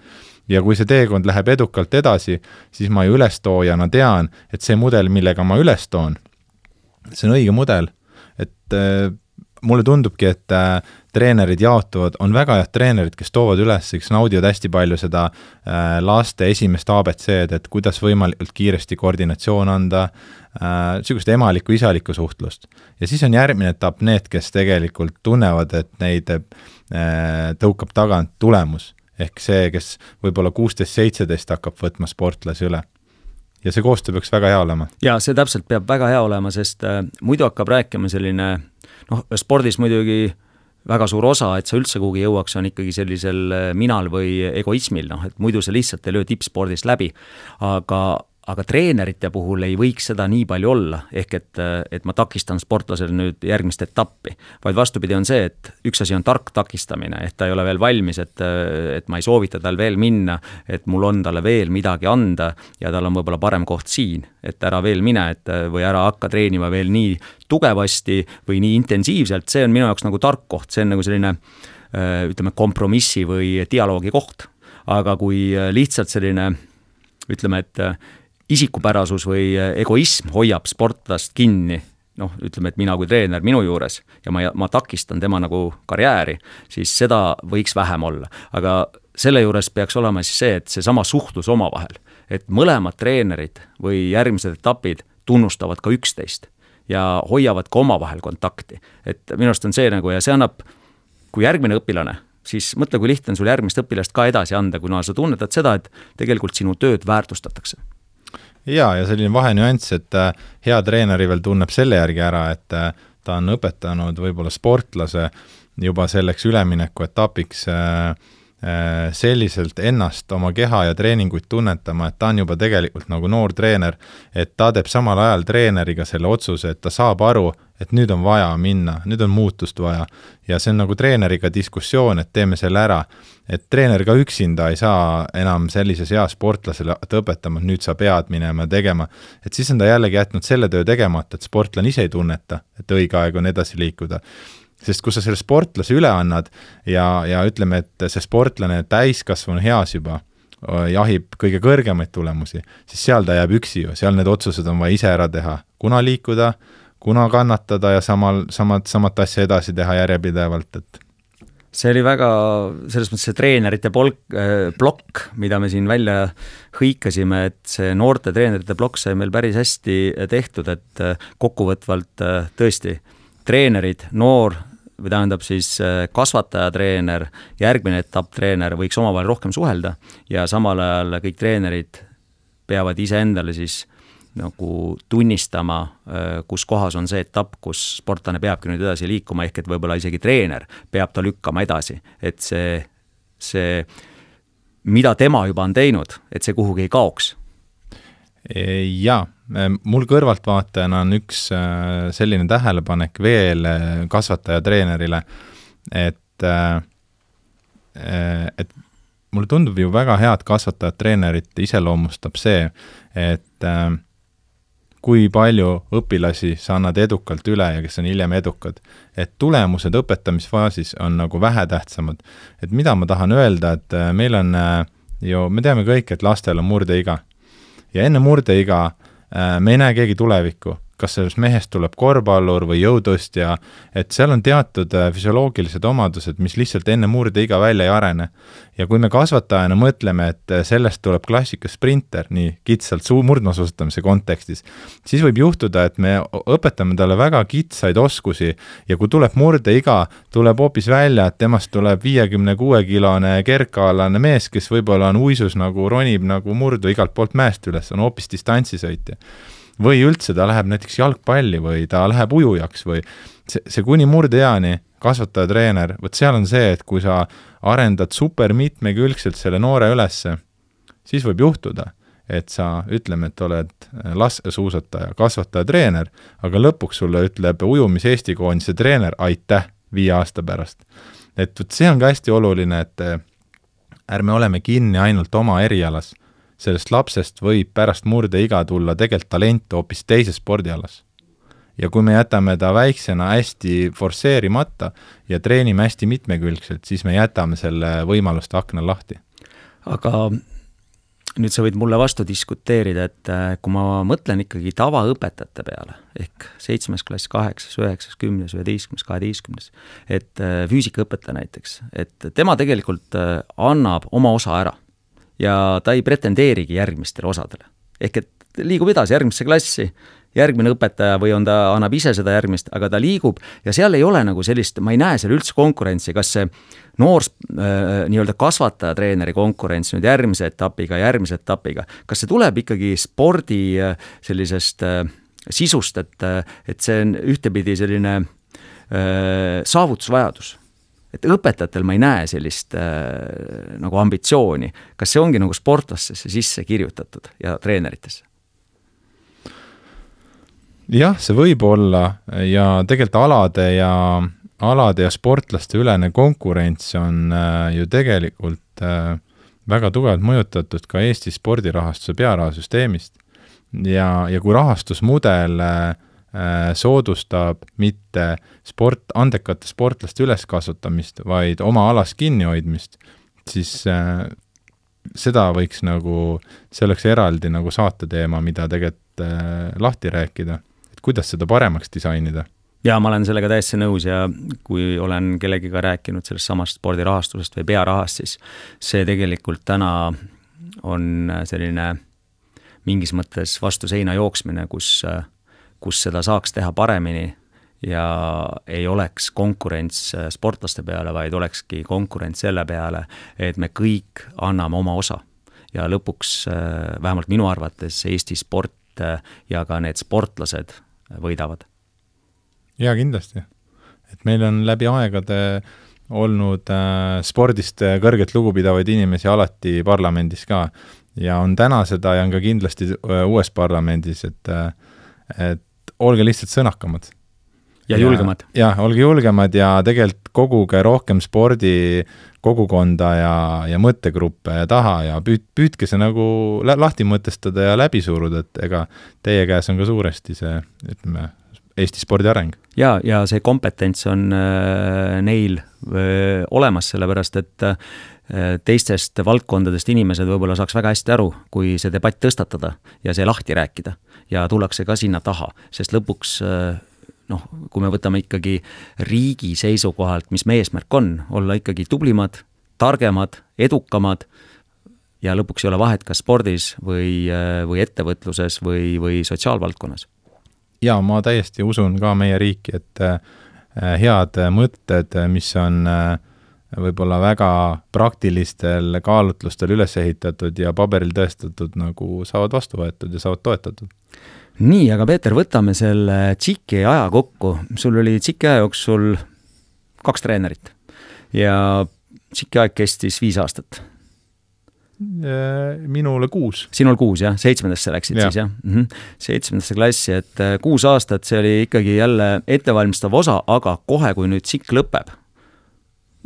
ja kui see teekond läheb edukalt edasi, siis ma ju ülestoojana tean, et see mudel, millega ma üles toon, see on õige mudel. et mulle tundubki, et äh, treenerid jaotuvad, on väga head treenerid, kes toovad üles, kes naudivad hästi palju seda äh, laste esimest abc-d, et kuidas võimalikult kiiresti koordinatsioon anda, niisugust emalikku, isalikku suhtlust. ja siis on järgmine etapp need, kes tegelikult tunnevad, et neid tõukab tagant tulemus. ehk see, kes võib-olla kuusteist, seitseteist hakkab võtma sportlasi üle ja see koostöö peaks väga hea olema. jaa, see täpselt peab väga hea olema, sest äh, muidu hakkab rääkima selline noh, spordis muidugi väga suur osa, et sa üldse kuhugi jõuaks, on ikkagi sellisel äh, minal või egoismil, noh et muidu sa lihtsalt ei löö tippspordis läbi. aga, aga treenerite puhul ei võiks seda nii palju olla, ehk et, et ma takistan sportlasel nüüd järgmist etappi. vaid vastupidi, on see, et üks asi on tark takistamine, et ta ei ole veel valmis, et, et ma ei soovita tal veel minna, et mul on talle veel midagi anda ja tal on võib-olla parem koht siin, et ära veel mine, et või ära hakka treenima veel nii tugevasti või nii intensiivselt, see on minu jaoks nagu tark koht, see on nagu selline ütleme, kompromissi või dialoogi koht. aga kui lihtsalt selline ütleme, et isikupärasus või egoism hoiab sportlast kinni noh, ütleme, et mina kui treener minu juures ja ma, ma takistan tema nagu karjääri, siis seda võiks vähem olla. aga selle juures peaks olema siis see, et seesama suhtlus omavahel, et mõlemad treenerid või järgmised etapid tunnustavad ka üksteist ja hoiavad ka omavahel kontakti. et minu arust on see nagu ja see annab, kui järgmine õpilane, siis mõtle, kui lihtne on sul järgmist õpilast ka edasi anda, kuna sa tunnetad seda, et tegelikult sinu tööd väärtustatakse jaa, ja selline vahenüanss, et äh, hea treeneri veel tunneb selle järgi ära, et äh, ta on õpetanud võib-olla sportlase juba selleks üleminekuetapiks äh, selliselt ennast, oma keha ja treeninguid tunnetama, et ta on juba tegelikult nagu noor treener, et ta teeb samal ajal treeneriga selle otsuse, et ta saab aru, et nüüd on vaja minna, nüüd on muutust vaja. ja see on nagu treeneriga diskussioon, et teeme selle ära. et treener ka üksinda ei saa enam sellises eas sportlasele õpetama, et nüüd sa pead minema tegema. et siis on ta jällegi jätnud selle töö tegemata, et sportlane ise ei tunneta, et õige aeg on edasi liikuda sest kui sa selle sportlase üle annad ja, ja ütleme, et see sportlane täiskasvanu heas juba jahib kõige kõrgemaid tulemusi, siis seal ta jääb üksi ju, seal need otsused on vaja ise ära teha, kuna liikuda, kuna kannatada ja samal, samat, samat asja edasi teha järjepidevalt, et see oli väga, selles mõttes see treenerite polk, äh, plokk, mida me siin välja hõikasime, et see noorte treenerite plokk sai meil päris hästi tehtud, et äh, kokkuvõtvalt äh, tõesti, treenerid, noor, või tähendab siis kasvatajatreener, järgmine etapp treener võiks omavahel rohkem suhelda ja samal ajal kõik treenerid peavad iseendale siis nagu tunnistama, äh, kus kohas on see etapp, kus sportlane peabki nüüd edasi liikuma, ehk et võib-olla isegi treener peab ta lükkama edasi, et see, see, mida tema juba on teinud, et see kuhugi ei kaoks. Jaa, mul kõrvaltvaatajana on üks e, selline tähelepanek veel kasvataja treenerile, et, et mulle tundub ju väga head kasvatajat treenerit iseloomustab see, et äh, kui palju õpilasi sa annad edukalt üle ja kes on hiljem edukad. et tulemused õpetamisfaasis on nagu vähetähtsamad. et mida ma tahan öelda, et äh, meil on äh, ju, me teame kõik, et lastel on murdeiga. ja enne murdeiga äh, me ei näe keegi tulevikku kas sellest mehest tuleb korvpallur või jõutõstja, et seal on teatud äh, füsioloogilised omadused, mis lihtsalt enne murdeiga välja ei arene. ja kui me kasvatajana mõtleme, et äh, sellest tuleb klassikas sprinter, nii kitsalt suu-, murdmaasuusatamise kontekstis, siis võib juhtuda, et me õpetame talle väga kitsaid oskusi ja kui tuleb murdeiga, tuleb hoopis välja, et temast tuleb viiekümne kuue kilone kergkaalane mees, kes võib-olla on uisus nagu ronib nagu murdu igalt poolt mäest üles, on hoopis distantsisõitja või üldse ta läheb näiteks jalgpalli või ta läheb ujujaks või see, see kuni murdeeani kasvataja treener, vot seal on see, et kui sa arendad super mitmekülgselt selle noore ülesse, siis võib juhtuda, et sa, ütleme, et oled laskesuusataja, kasvataja treener, aga lõpuks sulle ütleb ujumis Eesti koondise treener aitäh viie aasta pärast. et vot see on ka hästi oluline, et ärme oleme kinni ainult oma erialas sellest lapsest võib pärast murdeiga tulla tegelikult talent hoopis teises spordialas. ja kui me jätame ta väiksena hästi forsseerimata ja treenime hästi mitmekülgselt, siis me jätame selle võimaluste akna lahti. aga nüüd sa võid mulle vastu diskuteerida, et äh, kui ma mõtlen ikkagi tavaõpetajate peale, ehk seitsmes klass, kaheksas, üheksas, kümnes, üheteistkümnes, kaheteistkümnes, et äh, füüsikaõpetaja näiteks, et tema tegelikult äh, annab oma osa ära ja ta ei pretendeerigi järgmistele osadele. ehk et liigub edasi järgmisse klassi, järgmine õpetaja või on ta, annab ise seda järgmist, aga ta liigub ja seal ei ole nagu sellist, ma ei näe seal üldse konkurentsi, kas see noor äh, nii-öelda kasvataja-treeneri konkurents nüüd järgmise etapiga, järgmise etapiga, kas see tuleb ikkagi spordi äh, sellisest äh, sisust, et, et see on ühtepidi selline saavutusvajadus et õpetajatel ma ei näe sellist äh, nagu ambitsiooni. kas see ongi nagu sportlastesse sisse kirjutatud ja treeneritesse? jah, see võib olla ja tegelikult alade ja, alade ja sportlaste ülene konkurents on äh, ju tegelikult äh, väga tugevalt mõjutatud ka Eesti spordirahastuse pearahasüsteemist. ja, ja kui rahastusmudel äh, soodustab mitte sport, andekate sportlaste üleskasvatamist, vaid oma alas kinnihoidmist, siis äh, seda võiks nagu, see oleks eraldi nagu saateteema, mida tegelikult äh, lahti rääkida, et kuidas seda paremaks disainida? Jaa, ma olen sellega täiesti nõus ja kui olen kellegiga rääkinud sellest samast spordirahastusest või pearahast, siis see tegelikult täna on selline mingis mõttes vastu seina jooksmine, kus, kus seda saaks teha paremini ja ei oleks konkurents sportlaste peale, vaid olekski konkurents selle peale, et me kõik anname oma osa. ja lõpuks, vähemalt minu arvates, Eesti sport ja ka need sportlased võidavad. jaa, kindlasti. et meil on läbi aegade olnud äh, spordist kõrget lugupidavaid inimesi alati parlamendis ka ja on täna seda ja on ka kindlasti äh, uues parlamendis, et äh, et olge lihtsalt sõnakamad. ja julgemad. jah, olge julgemad ja tegelikult koguge rohkem spordikogukonda ja, ja mõttegruppe taha ja püüd-, püüdke see nagu lahti mõtestada ja läbi suruda, et ega teie käes on ka suuresti see, ütleme, Eesti spordi areng. jaa, ja see kompetents on äh, neil äh, olemas, sellepärast et äh, teistest valdkondadest inimesed võib-olla saaks väga hästi aru, kui see debatt tõstatada ja see lahti rääkida. Ja tullakse ka sinna taha, sest lõpuks äh, noh, kui me võtame ikkagi riigi seisukohalt, mis meie eesmärk on, olla ikkagi tublimad, targemad, edukamad ja lõpuks ei ole vahet, kas spordis või, äh, või ettevõtluses või, või sotsiaalvaldkonnas. jaa, ma täiesti usun ka meie riiki, et äh, head mõtted, mis on võib-olla väga praktilistel kaalutlustel üles ehitatud ja paberil tõestatud, nagu saavad vastu võetud ja saavad toetatud. Nii, aga Peeter, võtame selle TSIK-i aja kokku, sul oli TSIK-i aja jooksul kaks treenerit ja TSIK-i aeg kestis viis aastat minule kuus. sinul kuus jah, seitsmendasse läksid ja. siis jah mm -hmm.? seitsmendasse klassi, et äh, kuus aastat, see oli ikkagi jälle ettevalmistav osa, aga kohe, kui nüüd tsikk lõpeb,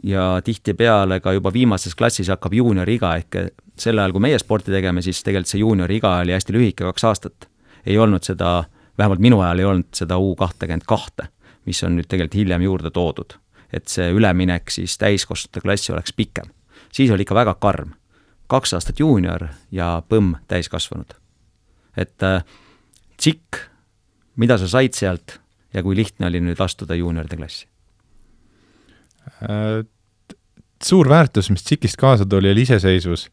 ja tihtipeale ka juba viimases klassis hakkab juunioriiga, ehk sel ajal, kui meie sporti tegime, siis tegelikult see juunioriiga oli hästi lühike, kaks aastat. Ei olnud seda, vähemalt minu ajal ei olnud seda U kahtekümmet kahte, mis on nüüd tegelikult hiljem juurde toodud. et see üleminek siis täiskasvanute klassi oleks pikem. siis oli ikka väga karm. kaks aastat juunior ja põmm, täiskasvanud. et äh, tsikk, mida sa said sealt ja kui lihtne oli nüüd astuda juunioride klassi äh,? suur väärtus, mis TSIK-ist kaasa tuli, oli iseseisvus.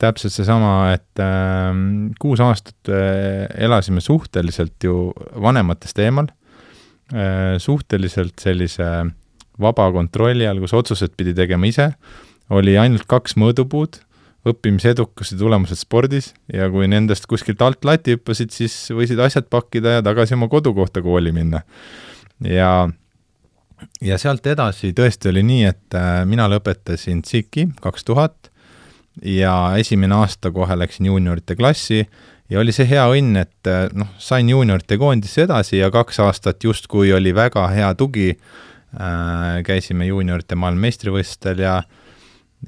Täpselt seesama, et äh, kuus aastat äh, elasime suhteliselt ju vanematest eemal äh,, suhteliselt sellise vaba kontrolli all, kus otsused pidi tegema ise, oli ainult kaks mõõdupuud, õppimisedukus ja tulemused spordis ja kui nendest kuskilt alt lati hüppasid, siis võisid asjad pakkida ja tagasi oma kodukohta kooli minna. ja ja sealt edasi tõesti oli nii, et äh, mina lõpetasin TSIK-i kaks tuhat ja esimene aasta kohe läksin juuniorite klassi ja oli see hea õnn, et äh, noh, sain juuniorite koondisse edasi ja kaks aastat justkui oli väga hea tugi äh,, käisime juuniorite maailmameistrivõistlustel ja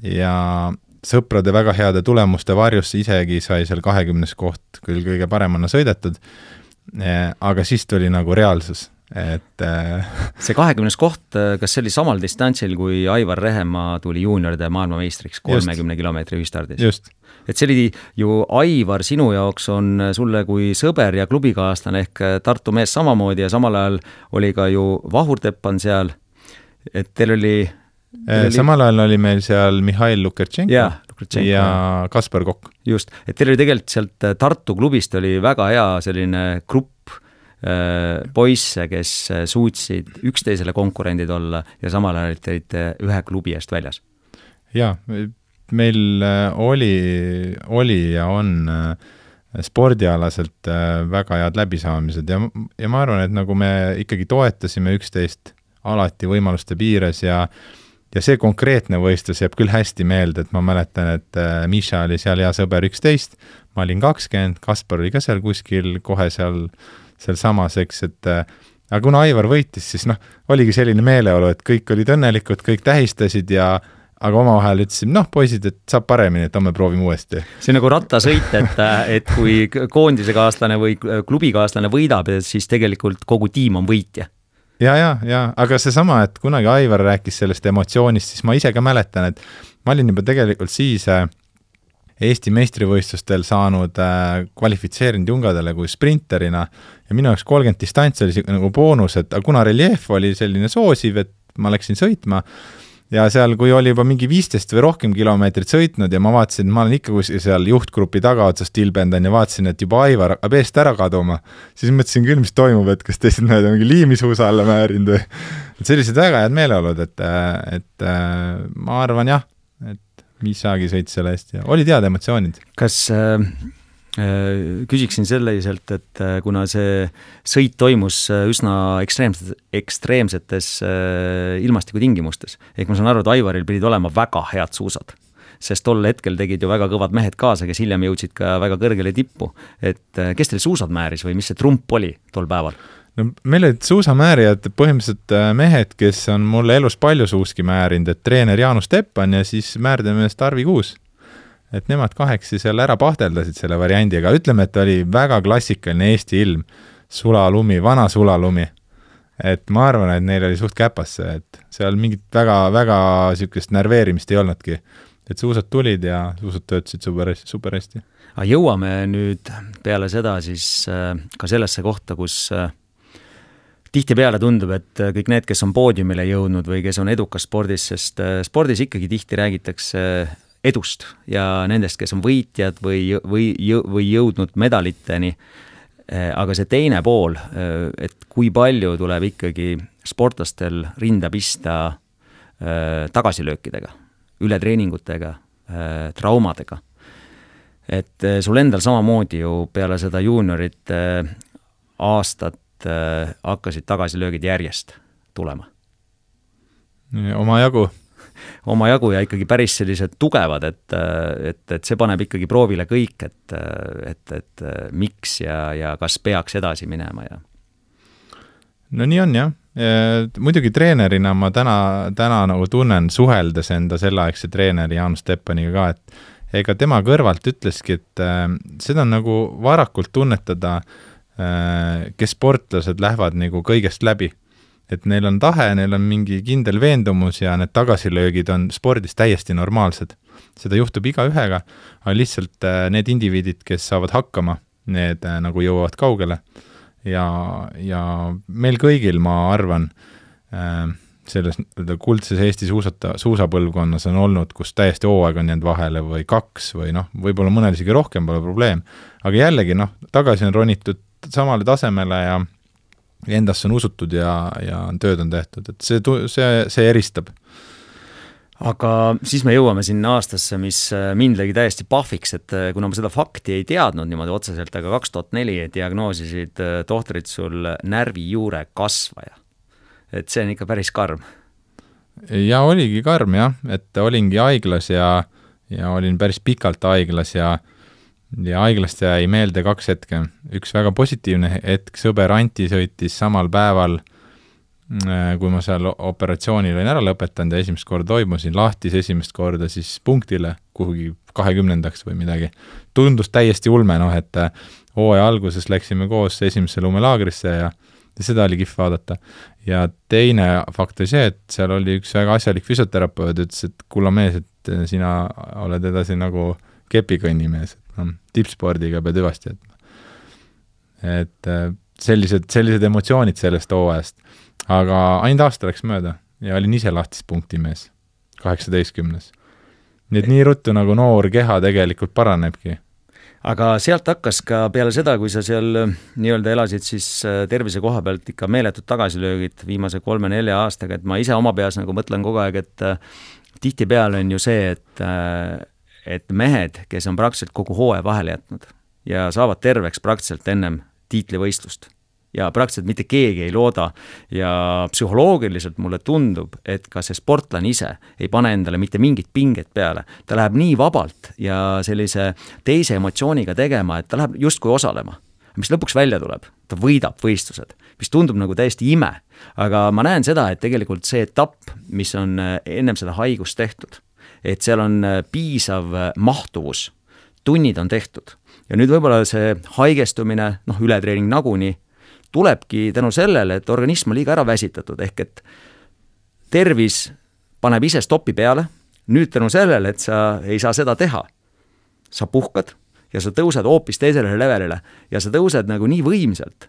ja sõprade väga heade tulemuste varjus isegi sai seal kahekümnes koht küll kõige paremana sõidetud, äh, aga siis tuli nagu reaalsus et äh, see kahekümnes koht, äh, kas see oli samal distantsil, kui Aivar Rehemaa tuli juunioride maailmameistriks kolmekümne kilomeetri ühistardis? et see oli ju, Aivar, sinu jaoks on sulle kui sõber ja klubikaaslane ehk Tartu mees samamoodi ja samal ajal oli ka ju Vahur Teppan seal, et teil oli Teil äh, samal ajal oli meil seal Mihhail Lukertšenko ja, ja Kaspar Kokk. just, et teil oli tegelikult sealt Tartu klubist oli väga hea selline grupp Äh, poisse, kes äh, suutsid üksteisele konkurendid olla ja samal ajal olid äh, ühe klubi eest väljas? jaa, meil oli, oli ja on spordialaselt väga head läbisaamised ja, ja ma arvan, et nagu me ikkagi toetasime üksteist alati võimaluste piires ja ja see konkreetne võistlus jääb küll hästi meelde, et ma mäletan, et Miša oli seal hea sõber üksteist, ma olin kakskümmend, Kaspar oli ka seal kuskil kohe seal äh, sealsamas, eks, et äh, aga kuna Aivar võitis, siis noh, oligi selline meeleolu, et kõik olid õnnelikud, kõik tähistasid ja aga omavahel ütlesime, noh, poisid, et saab paremini, et homme proovime uuesti. see on nagu rattasõit, et, et kui koondisekaaslane või klubikaaslane võidab, siis tegelikult kogu tiim on võitja ja, ja, ja aga seesama, et kunagi Aivar rääkis sellest emotsioonist, siis ma ise ka mäletan, et ma olin juba tegelikult siis äh, Eesti meistrivõistlustel saanud äh, kvalifitseerinud jungadele kui sprinterina ja minu jaoks kolmkümmend distants oli nagu boonus, et kuna reljeef oli selline soosiv, et ma läksin sõitma, ja seal, kui oli juba mingi viisteist või rohkem kilomeetrit sõitnud ja ma vaatasin, ma olen ikka kuskil seal juhtgrupi tagaotsas tilbendan ja vaatasin, et juba Aivar hakkab eest ära kaduma, siis mõtlesin küll, mis toimub, et kas teised mehed on mingi liimisuusa alla määrinud või et sellised väga head meeleolud, et, et ma arvan jah, et Misagi sõitis selle eest ja olid head emotsioonid. kas äh Äh, küsiksin selliselt, et äh, kuna see sõit toimus äh, üsna ekstreemsetes, ekstreemsetes ilmastikutingimustes, ehk ma saan aru, et Aivaril pidid olema väga head suusad, sest tol hetkel tegid ju väga kõvad mehed kaasa, kes hiljem jõudsid ka väga kõrgele tippu. et kes teil suusad määris või mis see trump oli tol päeval? No meil olid suusamäärijad põhimõtteliselt mehed, kes on mulle elus palju suuski määrinud, et treener Jaanus Teppan ja siis määrdemees Tarvi Kuus et nemad kahekesi seal ära pahteldasid selle variandi, aga ütleme, et oli väga klassikaline Eesti ilm, sulalumi, vana sulalumi. et ma arvan, et neil oli suht käpas see, et seal mingit väga, väga niisugust närveerimist ei olnudki. et suusad tulid ja suusad töötasid super, super hästi. aga jõuame nüüd peale seda siis äh, ka sellesse kohta, kus äh, tihtipeale tundub, et äh, kõik need, kes on poodiumile jõudnud või kes on edukas spordis, sest spordis ikkagi tihti räägitakse edust ja nendest, kes on võitjad või, või, või jõudnud medaliteni. Aga see teine pool, et kui palju tuleb ikkagi sportlastel rinda pista tagasilöökidega, ületreeningutega, traumadega. et sul endal samamoodi ju peale seda juuniorite aastat hakkasid tagasilöögid järjest tulema? omajagu omajagu ja ikkagi päris sellised tugevad, et, et, et see paneb ikkagi proovile kõik, et, et, et miks ja, ja kas peaks edasi minema ja. no nii on jah, muidugi treenerina ma täna, täna nagu tunnen, suheldes enda selleaegse treeneri Jaanus Teppaniga ka, et ega tema kõrvalt ütleski, et äh, seda on nagu varakult tunnetada äh,, kes sportlased lähevad nagu kõigest läbi et neil on tahe, neil on mingi kindel veendumus ja need tagasilöögid on spordis täiesti normaalsed. seda juhtub igaühega, aga lihtsalt äh, need indiviidid, kes saavad hakkama, need äh, nagu jõuavad kaugele. ja, ja meil kõigil, ma arvan, äh, selles nii-öelda kuldses Eesti suusata, suusapõlvkonnas on olnud, kus täiesti hooaeg on jäänud vahele või kaks või noh, võib-olla mõnel isegi rohkem pole probleem. aga jällegi noh, tagasi on ronitud samale tasemele ja endasse on usutud ja, ja tööd on tehtud, et see, see, see eristab. aga siis me jõuame sinna aastasse, mis äh, mind tegi täiesti pahviks, et äh, kuna ma seda fakti ei teadnud niimoodi otseselt, aga kaks tuhat neli diagnoosisid äh, tohtrid sul närvijuure kasvaja. et see on ikka päris karm. ja oligi karm jah, et olingi haiglas ja, ja olin päris pikalt haiglas ja ja haiglast jäi meelde kaks hetke. üks väga positiivne hetk, sõber Anti sõitis samal päeval, äh, kui ma seal operatsiooni olin ära lõpetanud ja esimest korda toimusin, lahtis esimest korda siis punktile kuhugi kahekümnendaks või midagi. tundus täiesti ulme, noh et äh, hooaja alguses läksime koos esimesse lumelaagrisse ja ja seda oli kihvt vaadata. ja teine fakt oli see, et seal oli üks väga asjalik füsioterapeut, ütles, et kulla mees, et sina oled edasi nagu kepikõnnimees, noh, tippspordiga pead hüvasti jätma. et äh, sellised, sellised emotsioonid sellest hooajast. aga ainult aasta läks mööda ja olin ise lahtis punktimees, kaheksateistkümnes. nii et nii ruttu nagu noor keha tegelikult paranebki aga sealt hakkas ka peale seda, kui sa seal äh, nii-öelda elasid siis äh, tervise koha pealt ikka meeletud tagasilöögid viimase kolme-nelja aastaga, et ma ise oma peas nagu mõtlen kogu aeg, et tihtipeale on ju see, et et mehed, kes on praktiliselt kogu hooaja vahele jätnud ja saavad terveks praktiliselt ennem tiitlivõistlust ja praktiliselt mitte keegi ei looda ja psühholoogiliselt mulle tundub, et ka see sportlane ise ei pane endale mitte mingit pinget peale. ta läheb nii vabalt ja sellise teise emotsiooniga tegema, et ta läheb justkui osalema. mis lõpuks välja tuleb, ta võidab võistlused, mis tundub nagu täiesti ime. aga ma näen seda, et tegelikult see etapp, mis on ennem seda haigust tehtud et seal on äh, piisav äh, mahtuvus, tunnid on tehtud. ja nüüd võib-olla see haigestumine, noh, ületreening nagunii, tulebki tänu sellele, et organism on liiga ära väsitatud, ehk et tervis paneb ise stopi peale, nüüd tänu sellele, et sa ei saa seda teha, sa puhkad ja sa tõused hoopis teisele levelile ja sa tõused nagu nii võimsalt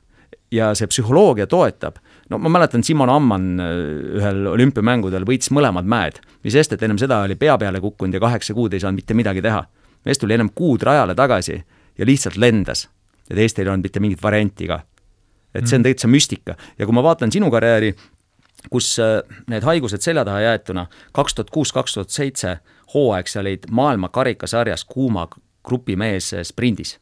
ja see psühholoogia toetab. no ma mäletan, Simon Amman äh, ühel olümpiamängudel võitis mõlemad mäed, mis sest, et ennem seda oli pea peale kukkunud ja kaheksa kuud ei saanud mitte midagi teha. mees tuli ennem kuud rajale tagasi ja lihtsalt lendas. ja teistel ei olnud mitte mingit varianti ka. et see on mm. täitsa müstika ja kui ma vaatan sinu karjääri, kus äh, need haigused selja taha jäetuna, kaks tuhat kuus, kaks tuhat seitse hooaeg sa olid maailma karikasarjas kuuma grupimees sprindis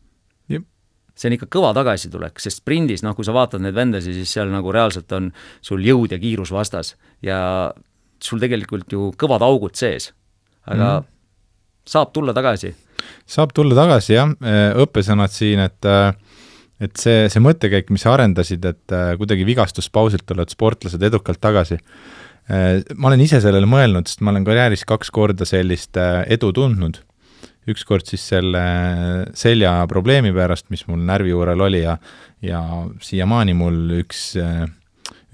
see on ikka kõva tagasitulek, sest sprindis, noh, kui sa vaatad neid vendasi, siis seal nagu reaalselt on sul jõud ja kiirus vastas ja sul tegelikult ju kõvad augud sees. aga mm. saab tulla tagasi. saab tulla tagasi, jah, õppesõnad siin, et et see, see mõttekäik, mis sa arendasid, et kuidagi vigastuspausilt tulevad sportlased edukalt tagasi, ma olen ise sellele mõelnud, sest ma olen karjääris kaks korda sellist edu tundnud ükskord siis selle selja probleemi pärast, mis mul närvijuurel oli ja ja siiamaani mul üks,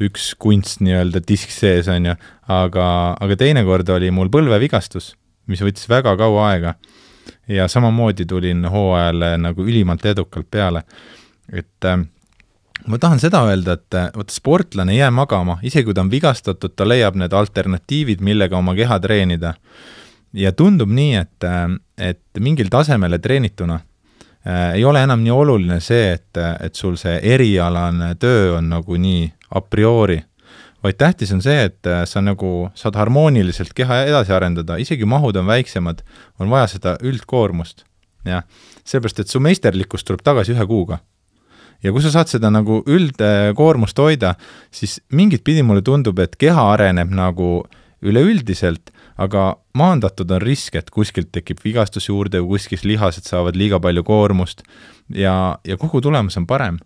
üks kunst nii-öelda disk sees, on ju, aga, aga teinekord oli mul põlvevigastus, mis võttis väga kaua aega. ja samamoodi tulin hooajale nagu ülimalt edukalt peale. et äh, ma tahan seda öelda, et vot sportlane ei jää magama, isegi kui ta on vigastatud, ta leiab need alternatiivid, millega oma keha treenida ja tundub nii, et, et mingil tasemele treenituna äh, ei ole enam nii oluline see, et, et sul see erialane töö on nagu nii a priori, vaid tähtis on see, et sa nagu saad harmooniliselt keha edasi arendada, isegi mahud on väiksemad, on vaja seda üldkoormust, jah. seepärast, et su meisterlikkus tuleb tagasi ühe kuuga. ja kui sa saad seda nagu üldkoormust hoida, siis mingit pidi mulle tundub, et keha areneb nagu üleüldiselt aga maandatud on risk, et kuskilt tekib vigastus juurde või kuskil lihased saavad liiga palju koormust ja, ja kogu tulemus on parem.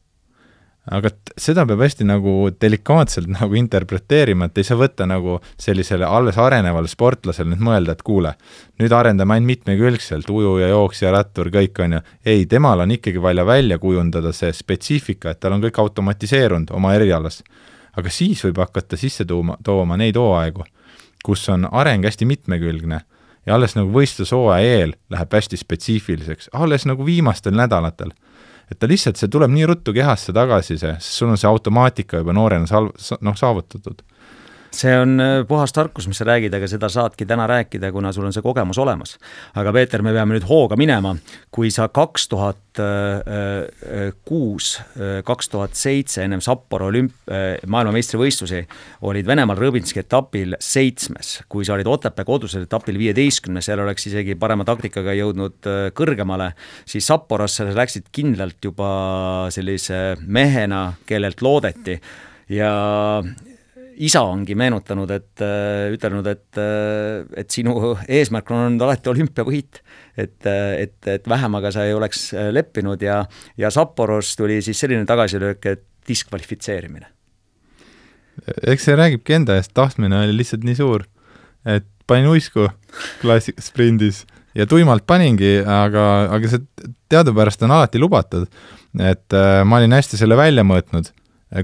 aga et seda peab hästi nagu delikaatselt nagu interpreteerima, et ei saa võtta nagu sellisele alles arenevale sportlasele nüüd mõelda, et kuule, nüüd arendame ainult mitmekülgselt, ujuja, jooksja, rattur, kõik on ju, ei, temal on ikkagi vaja välja kujundada see spetsiifika, et tal on kõik automatiseerunud oma erialas. aga siis võib hakata sisse tuuma, tooma neid hooaegu kus on areng hästi mitmekülgne ja alles nagu võistlushooaja eel läheb hästi spetsiifiliseks, alles nagu viimastel nädalatel. et ta lihtsalt, see tuleb nii ruttu kehasse tagasi, see, sest sul on see automaatika juba noorena sal-, noh, saavutatud see on äh, puhas tarkus, mis sa räägid, aga seda saadki täna rääkida, kuna sul on see kogemus olemas. aga Peeter, me peame nüüd hooga minema, kui sa kaks tuhat kuus, kaks tuhat seitse ennem Sapporo olümp-, maailmameistrivõistlusi olid Venemaal Rõbinski etapil seitsmes, kui sa olid Otepää kodusel etapil viieteistkümnes, seal oleks isegi parema taktikaga jõudnud äh, kõrgemale, siis Sapporosse sa läksid kindlalt juba sellise mehena, kellelt loodeti. Ja isa ongi meenutanud, et äh, ütelnud, et, äh, et sinu eesmärk on olnud alati olümpiavõit. et, äh, et, et vähemaga sa ei oleks leppinud ja, ja Sapporos tuli siis selline tagasilöök, et diskvalifitseerimine. eks see räägibki enda eest, tahtmine oli lihtsalt nii suur, et panin uisku klassik-, sprindis ja tuimalt paningi, aga, aga see teadupärast on alati lubatud. et äh, ma olin hästi selle välja mõõtnud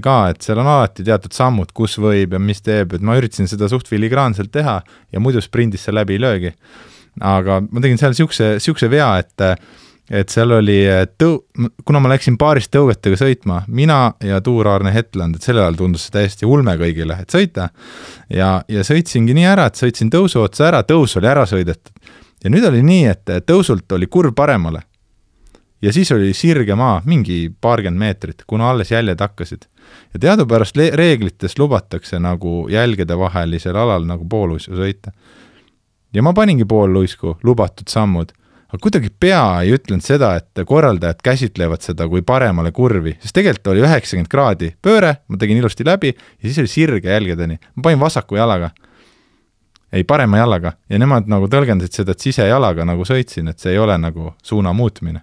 ka, et seal on alati teatud sammud, kus võib ja mis teeb, et ma üritasin seda suht filigraanselt teha ja muidu sprindis see läbi ei löögi. aga ma tegin seal niisuguse, niisuguse vea, et et seal oli tõu-, kuna ma läksin paarist tõugetega sõitma, mina ja Tuur-Aarne Hetland, et sellel ajal tundus see täiesti ulme kõigile, et sõita, ja, ja sõitsingi nii ära, et sõitsin tõusu otsa ära, tõus oli ära sõidetud. ja nüüd oli nii, et tõusult oli kurv paremale. ja siis oli sirge maa, mingi paarkümmend meetrit, kuna alles jäljed hakkasid ja teadupärast reeglites lubatakse nagu jälgedevahelisel alal nagu pooluisku sõita. ja ma paningi poolluisku, lubatud sammud, aga kuidagi pea ei ütlenud seda, et korraldajad käsitlevad seda kui paremale kurvi, sest tegelikult oli üheksakümmend kraadi pööre, ma tegin ilusti läbi ja siis oli sirge jälgedeni, ma panin vasaku jalaga. Ei, parema jalaga. Ja nemad nagu tõlgendasid seda, et sisejalaga nagu sõitsin, et see ei ole nagu suuna muutmine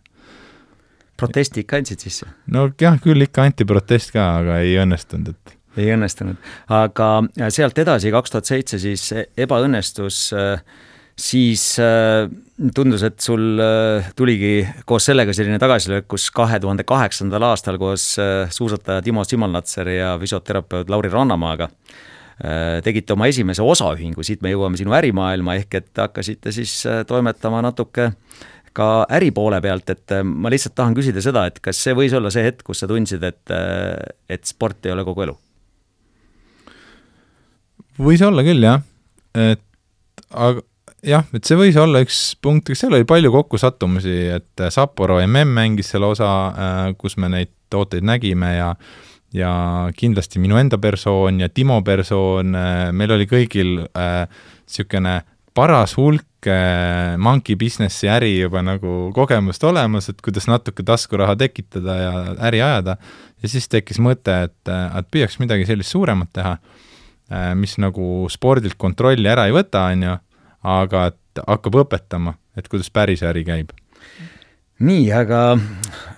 protesti ikka andsid sisse? no jah, küll ikka anti protest ka, aga ei õnnestunud, et ei õnnestunud, aga sealt edasi, kaks tuhat seitse siis ebaõnnestus, siis tundus, et sul tuligi koos sellega selline tagasilöök, kus kahe tuhande kaheksandal aastal koos suusataja Timo Simonlatser ja füsioterapeut Lauri Rannamaaga tegite oma esimese osaühingu, siit me jõuame sinu ärimaailma, ehk et hakkasite siis toimetama natuke ka äripoole pealt, et ma lihtsalt tahan küsida seda, et kas see võis olla see hetk, kus sa tundsid, et, et sport ei ole kogu elu? võis olla küll, jah. et aga jah, et see võis olla üks punkt, seal oli palju kokkusattumusi, et Sapporo mm mängis selle osa, kus me neid tooteid nägime ja ja kindlasti minu enda persoon ja Timo persoon, meil oli kõigil niisugune äh, paras hulk äh, monkey businessi äri juba nagu kogemust olemas, et kuidas natuke taskuraha tekitada ja äri ajada, ja siis tekkis mõte, et, et püüaks midagi sellist suuremat teha, äh, mis nagu spordilt kontrolli ära ei võta, on ju, aga et hakkab õpetama, et kuidas päris äri käib. nii, aga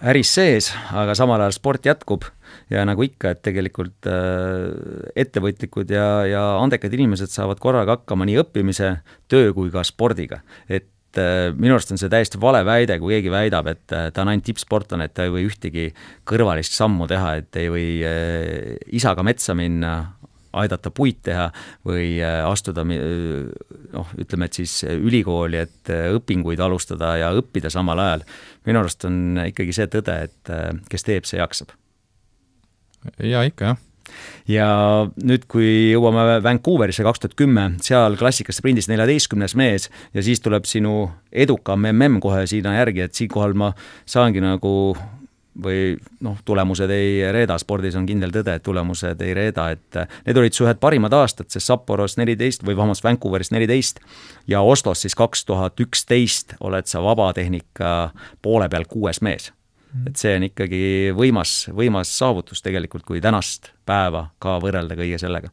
äris sees, aga samal ajal sport jätkub ja nagu ikka, et tegelikult äh, ettevõtlikud ja, ja andekad inimesed saavad korraga hakkama nii õppimise, töö kui ka spordiga. et äh, minu arust on see täiesti vale väide, kui keegi väidab, et äh, ta on ainult tippsportlane, et ta ei või ühtegi kõrvalist sammu teha, et ei või isaga metsa minna, aidata puid teha või astuda noh, ütleme, et siis ülikooli, et õpinguid alustada ja õppida samal ajal. minu arust on ikkagi see tõde, et kes teeb, see jaksab jaa, ikka jah ja nüüd, kui jõuame Vancouverisse kaks tuhat kümme, seal klassikas sprindis neljateistkümnes mees ja siis tuleb sinu edukam mm kohe sinna järgi, et siinkohal ma saangi nagu või noh, tulemused ei reeda, spordis on kindel tõde, et tulemused ei reeda, et need olid su ühed parimad aastad, sest Sapporos neliteist või vabandust, Vancouveris neliteist ja Oslos siis kaks tuhat üksteist oled sa vabatehnika poole peal kuues mees. Et see on ikkagi võimas, võimas saavutus tegelikult, kui tänast päeva ka võrrelda kõige sellega.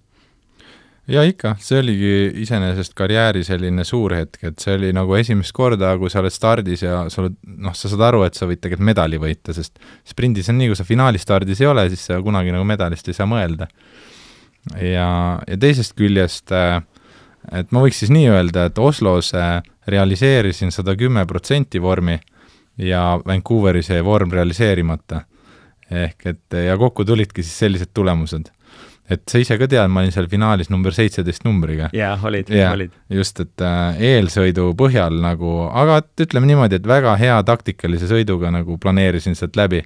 ja ikka, see oligi iseenesest karjääri selline suur hetk, et see oli nagu esimest korda, kui sa oled stardis ja sa oled, noh, sa saad aru, et sa võid tegelikult medali võita, sest sprindis on nii, kui sa finaali stardis ei ole, siis sa kunagi nagu medalist ei saa mõelda. ja, ja teisest küljest et ma võiks siis nii öelda, et Oslos realiseerisin sada kümme protsenti vormi ja Vancouveris jäi vorm realiseerimata. ehk et ja kokku tulidki siis sellised tulemused. et sa ise ka tead, ma olin seal finaalis number seitseteist numbriga. jah, olid, olid. just, et äh, eelsõidu põhjal nagu, aga et ütleme niimoodi, et väga hea taktikalise sõiduga nagu planeerisin sealt läbi.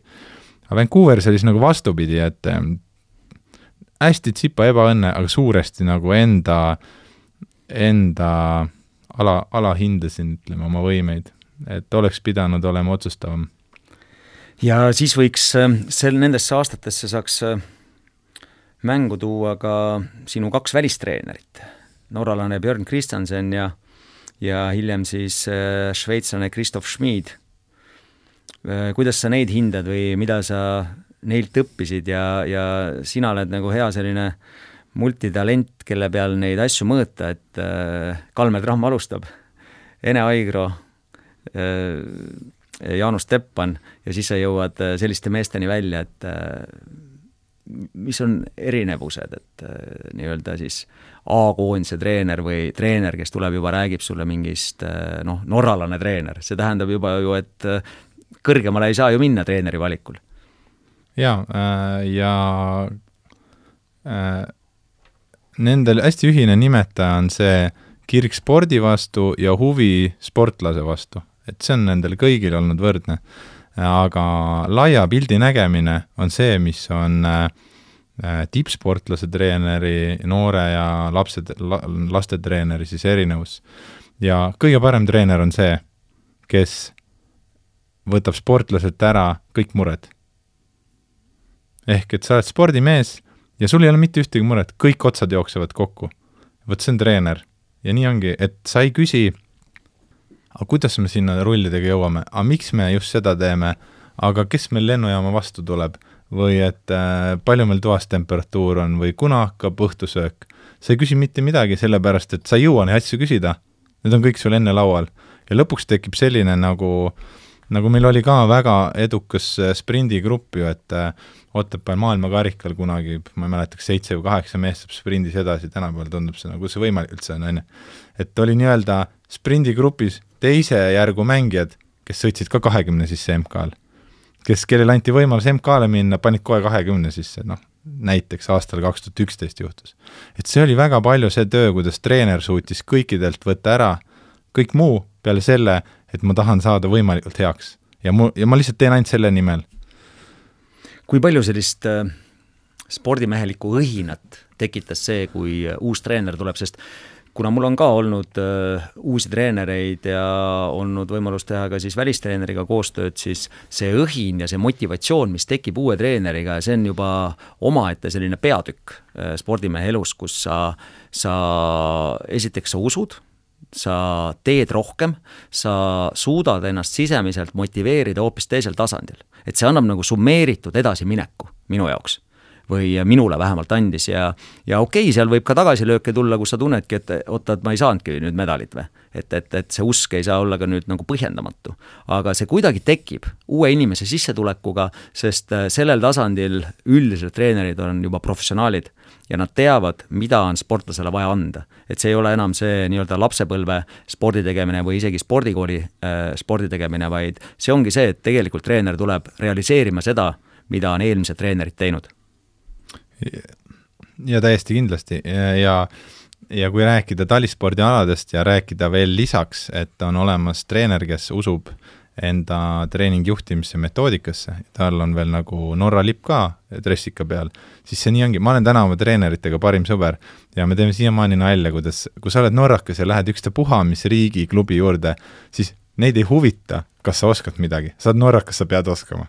aga Vancouveris oli siis nagu vastupidi, et äh, hästi tsipa ebaõnne, aga suuresti nagu enda, enda ala, alahindasin, ütleme, oma võimeid et oleks pidanud olema otsustavam. ja siis võiks äh, sel, nendesse aastatesse saaks äh, mängu tuua ka sinu kaks välistreenerit, norralane Björn Kristjansen ja ja hiljem siis äh, šveitslane Christoph Schmid. kuidas sa neid hindad või mida sa neilt õppisid ja, ja sina oled nagu hea selline multitalent, kelle peal neid asju mõõta, et Kalmer Tramm alustab, Ene Aigro Äh, Jaanus Teppan ja siis sa jõuad äh, selliste meesteni välja, et äh, mis on erinevused, et nii-öelda siis A-koondise treener või treener, kes tuleb juba, räägib sulle mingist noh, norralane treener, see tähendab juba ju, et kõrgemale ei saa ju minna treeneri valikul. jaa, ja nendel hästi ühine nimetaja on see kirg spordi vastu ja huvi sportlase vastu et see on nendel kõigil olnud võrdne. aga laia pildi nägemine on see, mis on äh, tippsportlase treeneri, noore ja lapse, lastetreeneri siis erinevus. ja kõige parem treener on see, kes võtab sportlaselt ära kõik mured. ehk et sa oled spordimees ja sul ei ole mitte ühtegi muret, kõik otsad jooksevad kokku. vot see on treener ja nii ongi, et sa ei küsi aga kuidas me sinna rullidega jõuame, aga miks me just seda teeme, aga kes meil lennujaama vastu tuleb või et äh, palju meil toas temperatuur on või kuna hakkab õhtusöök. sa ei küsi mitte midagi, sellepärast et sa ei jõua neid asju küsida, need on kõik sul enne laual. ja lõpuks tekib selline nagu, nagu meil oli ka väga edukas äh, sprindigrupp ju, et äh, Otepääl maailmakarikal kunagi, ma ei mäleta, kas seitse või kaheksa meest saab sprindis edasi, tänapäeval tundub see nagu, see võimalik üldse on, on ju. et oli nii-öelda sprindigrupis teise järgu mängijad, kes sõitsid ka kahekümne sisse MK-l. kes, kellele anti võimalus MK-le minna, panid kohe kahekümne sisse, noh, näiteks aastal kaks tuhat üksteist juhtus. et see oli väga palju see töö, kuidas treener suutis kõikidelt võtta ära kõik muu peale selle, et ma tahan saada võimalikult heaks. ja mu, ja ma lihtsalt teen ainult selle nimel. kui palju sellist äh, spordimehelikku õhinat tekitas see, kui uus treener tuleb, sest kuna mul on ka olnud äh, uusi treenereid ja olnud võimalus teha ka siis välistreeneriga koostööd, siis see õhin ja see motivatsioon, mis tekib uue treeneriga, see on juba omaette selline peatükk äh, spordimehe elus, kus sa, sa esiteks sa usud, sa teed rohkem, sa suudad ennast sisemiselt motiveerida hoopis teisel tasandil. et see annab nagu summeeritud edasimineku minu jaoks või minule vähemalt andis ja ja okei okay,, seal võib ka tagasilööke tulla, kus sa tunnedki, et oota, et ma ei saanudki nüüd medalit või. et, et, et see usk ei saa olla ka nüüd nagu põhjendamatu. aga see kuidagi tekib uue inimese sissetulekuga, sest äh, sellel tasandil üldiselt treenerid on juba professionaalid ja nad teavad, mida on sportlasele vaja anda. et see ei ole enam see nii-öelda lapsepõlve spordi tegemine või isegi spordikooli äh, spordi tegemine, vaid see ongi see, et tegelikult treener tuleb realiseerima seda, mida on eelmised treenerid teinud ja täiesti kindlasti. Ja, ja ja kui rääkida talispordialadest ja rääkida veel lisaks, et on olemas treener, kes usub enda treeningi juhtimisse metoodikasse, tal on veel nagu Norra lipp ka dressika peal, siis see nii ongi, ma olen täna oma treeneritega parim sõber ja me teeme siiamaani nalja, kuidas, kui sa oled norrakas ja lähed ükstapuha mis riigi klubi juurde, siis neid ei huvita, kas sa oskad midagi, sa oled norrakas, sa pead oskama.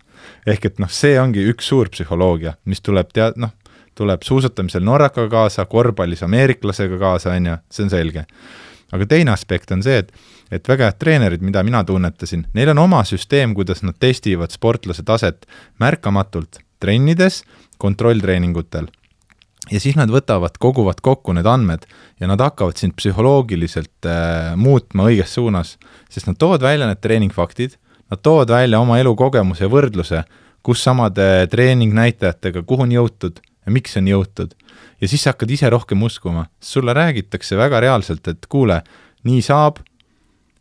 ehk et noh, see ongi üks suur psühholoogia, mis tuleb tead-, noh, tuleb suusatamisel norrakaga kaasa, korvpallis ameeriklasega kaasa, on ju, see on selge. aga teine aspekt on see, et, et väga head treenerid, mida mina tunnetasin, neil on oma süsteem, kuidas nad testivad sportlase taset märkamatult trennides, kontrolltreeningutel ja siis nad võtavad, koguvad kokku need andmed ja nad hakkavad sind psühholoogiliselt äh, muutma õiges suunas, sest nad toovad välja need treeningfaktid, nad toovad välja oma elukogemuse võrdluse, kus samade treeningnäitajatega, kuhu on jõutud ja miks on jõutud. ja siis sa hakkad ise rohkem uskuma, sulle räägitakse väga reaalselt, et kuule, nii saab,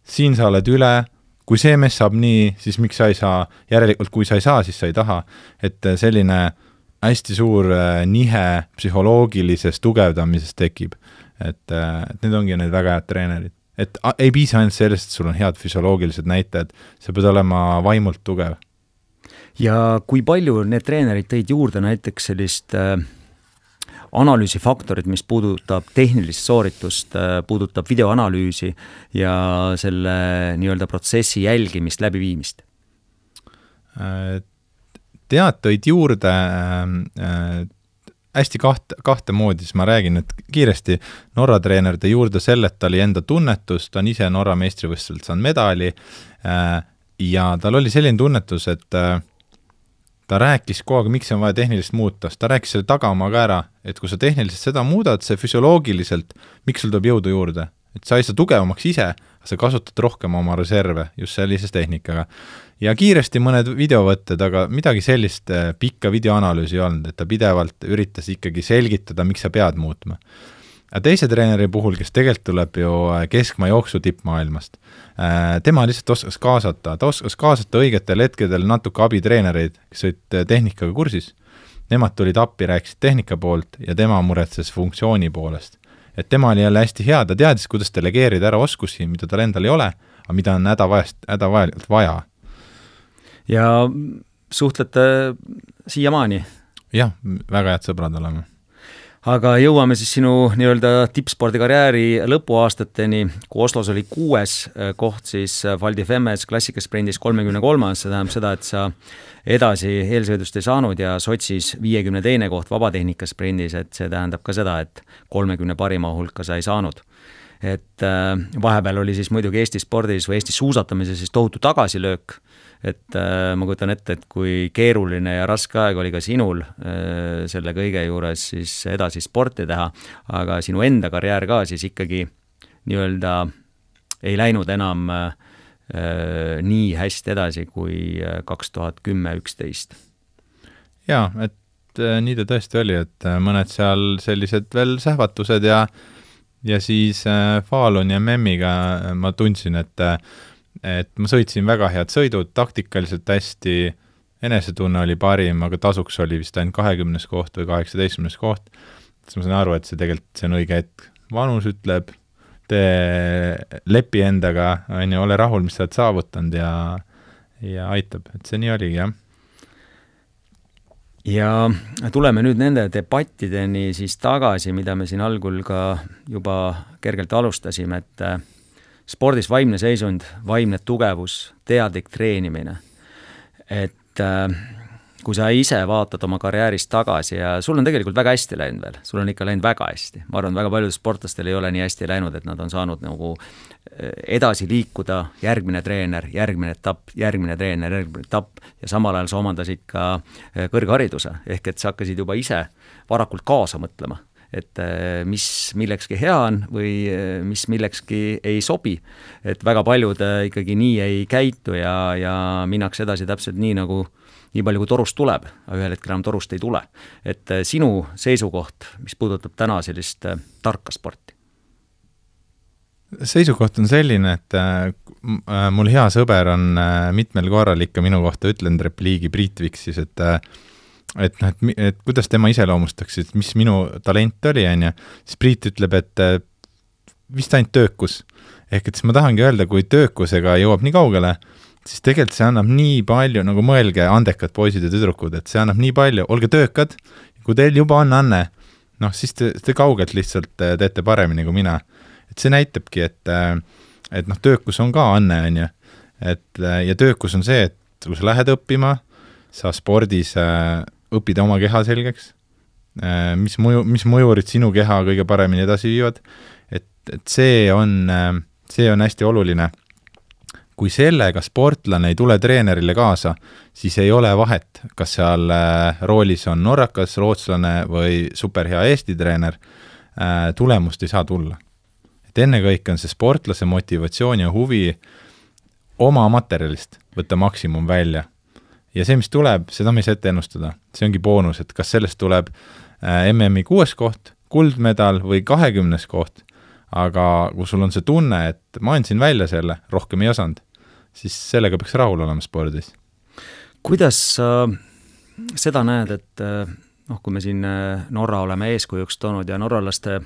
siin sa oled üle, kui see mees saab nii, siis miks sa ei saa, järelikult kui sa ei saa, siis sa ei taha, et selline hästi suur äh, nihe psühholoogilises tugevdamises tekib. et, äh, et need ongi need väga head treenerid. et ei piisa ainult sellest, et sul on head füsioloogilised näitajad, sa pead olema vaimult tugev ja kui palju need treenerid tõid juurde näiteks sellist äh, analüüsifaktorit, mis puudutab tehnilist sooritust, äh, puudutab videoanalüüsi ja selle nii-öelda protsessi jälgimist, läbiviimist? Äh, tead, tõid juurde äh, hästi kaht, kahte moodi, siis ma räägin, et kiiresti Norra treener tõi juurde. Selle, et ta oli enda tunnetus, ta on ise Norra meistrivõistlustelt saanud medali. Äh, ja tal oli selline tunnetus, et äh, ta rääkis kogu aeg, miks on vaja tehnilist muuta, ta rääkis selle tagamaa ka ära, et kui sa tehniliselt seda muudad, see füsioloogiliselt, miks sul tuleb jõudu juurde, et sa ei saa tugevamaks ise, sa kasutad rohkem oma reserve just sellise tehnikaga. ja kiiresti mõned videovõtted, aga midagi sellist äh, pikka videoanalüüsi ei olnud, et ta pidevalt üritas ikkagi selgitada, miks sa pead muutma aga teise treeneri puhul, kes tegelikult tuleb ju äh, keskmaa jooksu tippmaailmast, äh, tema lihtsalt oskas kaasata, ta oskas kaasata õigetel hetkedel natuke abitreenereid, kes olid äh, tehnikaga kursis, nemad tulid appi, rääkisid tehnika poolt ja tema muretses funktsiooni poolest. et tema oli jälle hästi hea, ta teadis, kuidas delegeerida ära oskusi, mida tal endal ei ole, aga mida on hädavajast, hädavajalikult vaja. ja suhtlete siiamaani? jah, väga head sõbrad oleme aga jõuame siis sinu nii-öelda tippspordikarjääri lõpuaastateni, kui Oslos oli kuues äh, koht, siis Val di Femmes klassikasprindis kolmekümne kolmas, see tähendab seda, et sa edasi eelsõidust ei saanud ja Sotšis viiekümne teine koht vabatehnikasprindis, et see tähendab ka seda, et kolmekümne parima hulka sa ei saanud. Et äh, vahepeal oli siis muidugi Eesti spordis või Eesti suusatamises siis tohutu tagasilöök et äh, ma kujutan ette, et kui keeruline ja raske aeg oli ka sinul äh, selle kõige juures siis edasi sporti teha, aga sinu enda karjäär ka siis ikkagi nii-öelda ei läinud enam äh, nii hästi edasi kui kaks tuhat kümme, üksteist. jaa, et nii ta tõesti oli, et mõned seal sellised veel sähvatused ja ja siis Falun ja Memmiga ma tundsin, et et ma sõitsin väga head sõidud, taktikaliselt hästi, enesetunne oli parim, aga tasuks oli vist ainult kahekümnes koht või kaheksateistkümnes koht, siis ma sain aru, et see tegelikult, see on õige hetk. vanus ütleb, tee, lepi endaga, on ju, ole rahul, mis sa oled saavutanud ja ja aitab, et see nii oligi, jah. Ja tuleme nüüd nende debattideni siis tagasi, mida me siin algul ka juba kergelt alustasime, et spordis vaimne seisund, vaimne tugevus, teadlik treenimine. et äh, kui sa ise vaatad oma karjäärist tagasi ja sul on tegelikult väga hästi läinud veel, sul on ikka läinud väga hästi, ma arvan, väga paljudel sportlastel ei ole nii hästi läinud, et nad on saanud nagu eh, edasi liikuda, järgmine treener, järgmine etapp, järgmine treener, järgmine etapp ja samal ajal sa omandasid ka eh, kõrghariduse, ehk et sa hakkasid juba ise varakult kaasa mõtlema et eh, mis millekski hea on või mis millekski ei sobi. et väga paljud ikkagi nii ei käitu ja, ja minnakse edasi täpselt nii, nagu äh, nii palju, kui torust tuleb, aga ühel hetkel enam torust ei tule. et äh, sinu seisukoht, mis puudutab täna sellist äh, tarka sporti? seisukoht on selline, et äh, mul hea sõber on mitmel korral ikka minu kohta ütlenud repliigi Priit Viksis, et et noh, et, et kuidas tema iseloomustaks, et mis minu talent oli, on ju, siis Priit ütleb, et vist ainult töökus. ehk et siis ma tahangi öelda, kui töökusega jõuab nii kaugele, siis tegelikult see annab nii palju, nagu mõelge, andekad poisid ja tüdrukud, et see annab nii palju, olge töökad, kui teil juba on anne, noh, siis te, te kaugelt lihtsalt äh, teete paremini kui mina. et see näitabki, et, äh, et noh, töökus on ka anne, on ju. et äh, ja töökus on see, et kui sa lähed õppima, sa spordis äh, õpid oma keha selgeks äh,, mis mõju, mis mõjurid sinu keha kõige paremini edasi viivad, et, et see on äh,, see on hästi oluline kui sellega sportlane ei tule treenerile kaasa, siis ei ole vahet, kas seal äh, roolis on norrakas, rootslane või superhea Eesti treener, tulemust ei saa tulla. et ennekõike on see sportlase motivatsioon ja huvi oma materjalist võtta maksimum välja. Ja see, mis tuleb, seda me ei saa ette ennustada, see ongi boonus, et kas sellest tuleb äh, MM-i kuues koht, kuldmedal või kahekümnes koht aga kui sul on see tunne, et ma andsin välja selle, rohkem ei osanud, siis sellega peaks rahul olema spordis. kuidas sa seda näed, et noh, kui me siin äh, Norra oleme eeskujuks toonud ja norralaste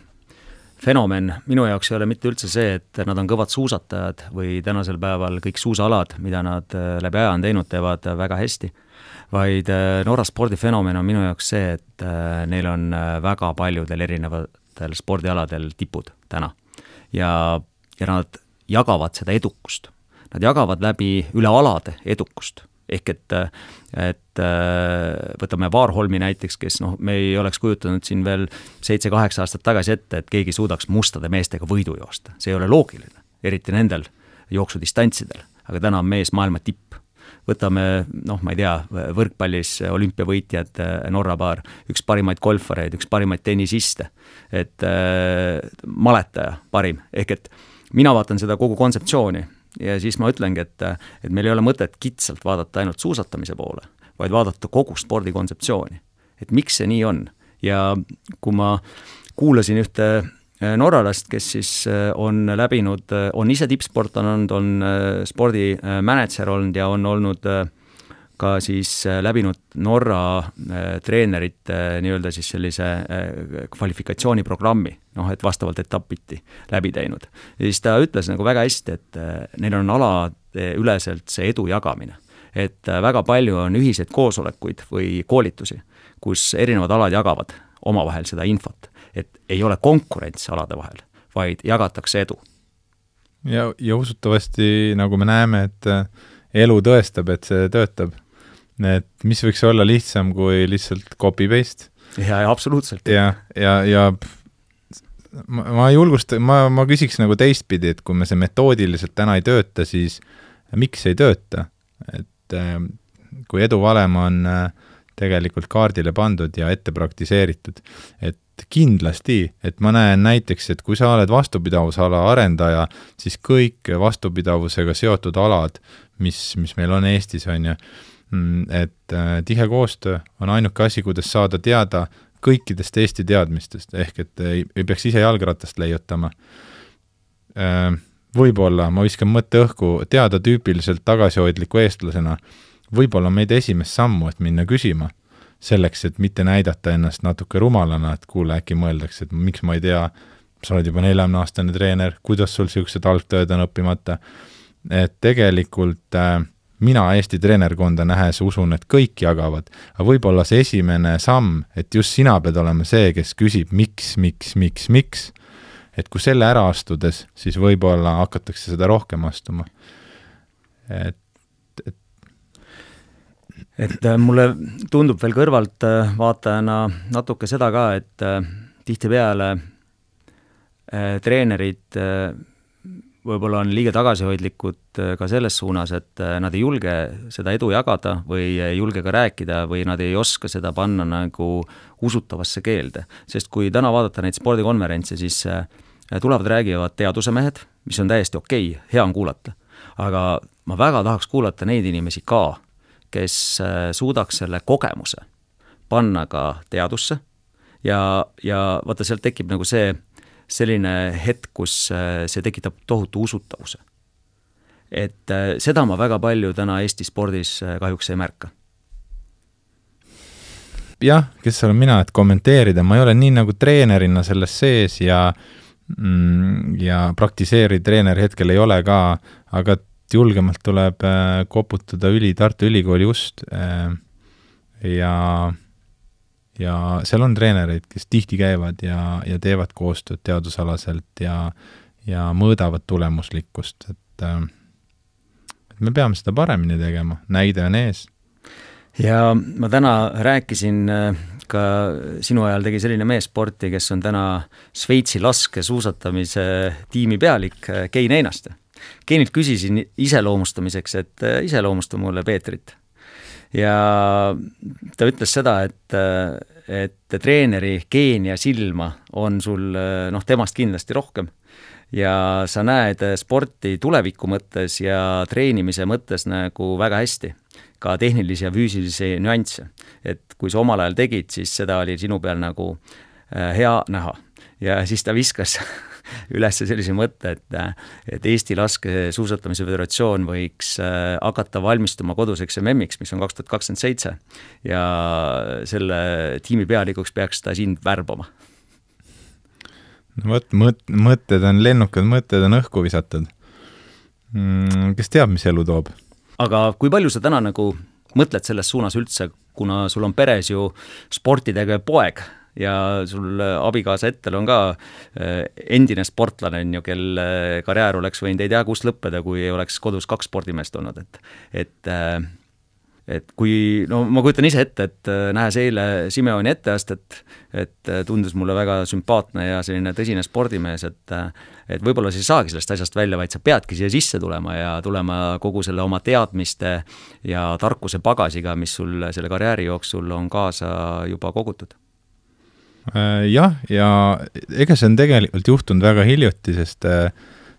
fenomen minu jaoks ei ole mitte üldse see, et nad on kõvad suusatajad või tänasel päeval kõik suusaalad, mida nad äh, läbi aja on teinud, teevad väga hästi, vaid äh, Norra spordifenomen on minu jaoks see, et neil on väga paljudel erinevatel spordialadel tipud täna. ja, ja nad jagavad seda edukust. Nad jagavad läbi üle alade edukust ehk et, et võtame Warholmi näiteks, kes noh, me ei oleks kujutanud siin veel seitse-kaheksa aastat tagasi ette, et keegi suudaks mustade meestega võidu joosta, see ei ole loogiline, eriti nendel jooksudistantsidel, aga täna on mees maailma tipp. võtame noh, ma ei tea, võrkpallis olümpiavõitjad, Norra paar, üks parimaid golfareid, üks parimaid tennisiste, et äh, maletaja parim, ehk et mina vaatan seda kogu kontseptsiooni ja siis ma ütlengi, et, et meil ei ole mõtet kitsalt vaadata ainult suusatamise poole, vaid vaadata kogu spordi kontseptsiooni. et miks see nii on ja kui ma kuulasin ühte äh, norralast, kes siis äh, on läbinud, äh, on ise tippsportlane olnud, on spordimänedžer olnud ja on olnud äh, ka siis äh, läbinud Norra äh, treenerite äh, nii-öelda siis sellise kvalifikatsiooniprogrammi, noh et vastavalt etapiti läbi teinud. ja siis ta ütles nagu väga hästi, et neil on alaüleselt see edu jagamine. et väga palju on ühiseid koosolekuid või koolitusi, kus erinevad alad jagavad omavahel seda infot, et ei ole konkurents alade vahel, vaid jagatakse edu. ja, ja usutavasti, nagu me näeme, et elu tõestab, et see töötab et mis võiks olla lihtsam kui lihtsalt copy-paste. ja, ja absoluutselt. ja, ja, ja ma, ma julgustan, ma, ma küsiks nagu teistpidi, et kui me see metoodiliselt täna ei tööta, siis miks ei tööta? et äh, kui eduvalem on äh, tegelikult kaardile pandud ja ette praktiseeritud, et kindlasti, et ma näen näiteks, et kui sa oled vastupidavusala arendaja, siis kõik vastupidavusega seotud alad, mis, mis meil on Eestis, on ju, et äh, tihe koostöö on ainuke asi, kuidas saada teada kõikidest Eesti teadmistest, ehk et ei, ei peaks ise jalgratast leiutama. Äh, võib-olla, ma viskan mõtte õhku, teada tüüpiliselt tagasihoidliku eestlasena, võib-olla meid esimest sammu, et minna küsima, selleks, et mitte näidata ennast natuke rumalana, et kuule, äkki mõeldakse, et miks ma ei tea sa oled juba neljakümne-aastane treener, kuidas sul niisugused algtööd on õppimata, et tegelikult äh, mina Eesti treenerkonda nähes usun, et kõik jagavad, aga võib-olla see esimene samm, et just sina pead olema see, kes küsib, miks, miks, miks, miks, et kui selle ära astudes, siis võib-olla hakatakse seda rohkem astuma. et, et et äh, mulle tundub veel kõrvalt äh, vaatajana natuke seda ka, et äh, tihtipeale treenerid võib-olla on liiga tagasihoidlikud ka selles suunas, et nad ei julge seda edu jagada või ei julge ka rääkida või nad ei oska seda panna nagu usutavasse keelde. sest kui täna vaadata neid spordikonverentse, siis tulevad, räägivad teaduse mehed, mis on täiesti okei okay,, hea on kuulata. aga ma väga tahaks kuulata neid inimesi ka, kes äh, suudaks selle kogemuse panna ka teadusse ja, ja vaata, sealt tekib nagu see, selline hetk, kus äh, see tekitab tohutu usutavuse. et äh, seda ma väga palju täna Eesti spordis kahjuks ei märka. jah, kes olen mina, et kommenteerida, ma ei ole nii nagu treenerina selles sees ja mm, ja praktiseeriv treener hetkel ei ole ka, aga julgemalt tuleb äh, koputada üli, Tartu Ülikooli ust äh, ja, ja seal on treenereid, kes tihti käivad ja, ja teevad koostööd teadusalaselt ja, ja mõõdavad tulemuslikkust, et äh, et me peame seda paremini tegema, näide on ees. ja ma täna rääkisin ka sinu ajal tegi selline mees sporti, kes on täna Šveitsi laskesuusatamise tiimi pealik, Kein Einaste geenilt küsisin iseloomustamiseks, et äh, iseloomusta mulle Peetrit. Ja ta ütles seda, et, äh, et treeneri geeni ja silma on sul äh, noh, temast kindlasti rohkem ja sa näed sporti tuleviku mõttes ja treenimise mõttes nagu väga hästi, ka tehnilisi ja füüsilisi nüansse. et kui sa omal ajal tegid, siis seda oli sinu peal nagu hea näha. ja siis ta viskas üles sellise mõtte, et et Eesti Laskesuusatamise Föderatsioon võiks äh, hakata valmistuma koduseks MM-iks, mis on kaks tuhat kakskümmend seitse, ja selle tiimi pealikuks peaks ta sind värbama. no vot, mõt-, mõtted on lennukad, mõtted on õhku visatud mm,. Kes teab, mis elu toob? aga kui palju sa täna nagu mõtled selles suunas üldse, kuna sul on peres ju sporditegev poeg, ja sul äh, abikaasa Ettel on ka äh, endine sportlane, on ju, kel karjäär oleks võinud ei tea kust lõppeda, kui ei oleks kodus kaks spordimeest olnud, et et äh, et kui, no ma kujutan ise ette, et nähes eile Simeoni etteastet, et tundus mulle väga sümpaatne ja selline tõsine spordimees, et et võib-olla sa ei saagi sellest asjast välja, vaid sa peadki siia sisse tulema ja tulema kogu selle oma teadmiste ja tarkuse pagasiga, mis sul selle karjääri jooksul on kaasa juba kogutud. Äh, jah, ja ega see on tegelikult juhtunud väga hiljuti, sest, äh,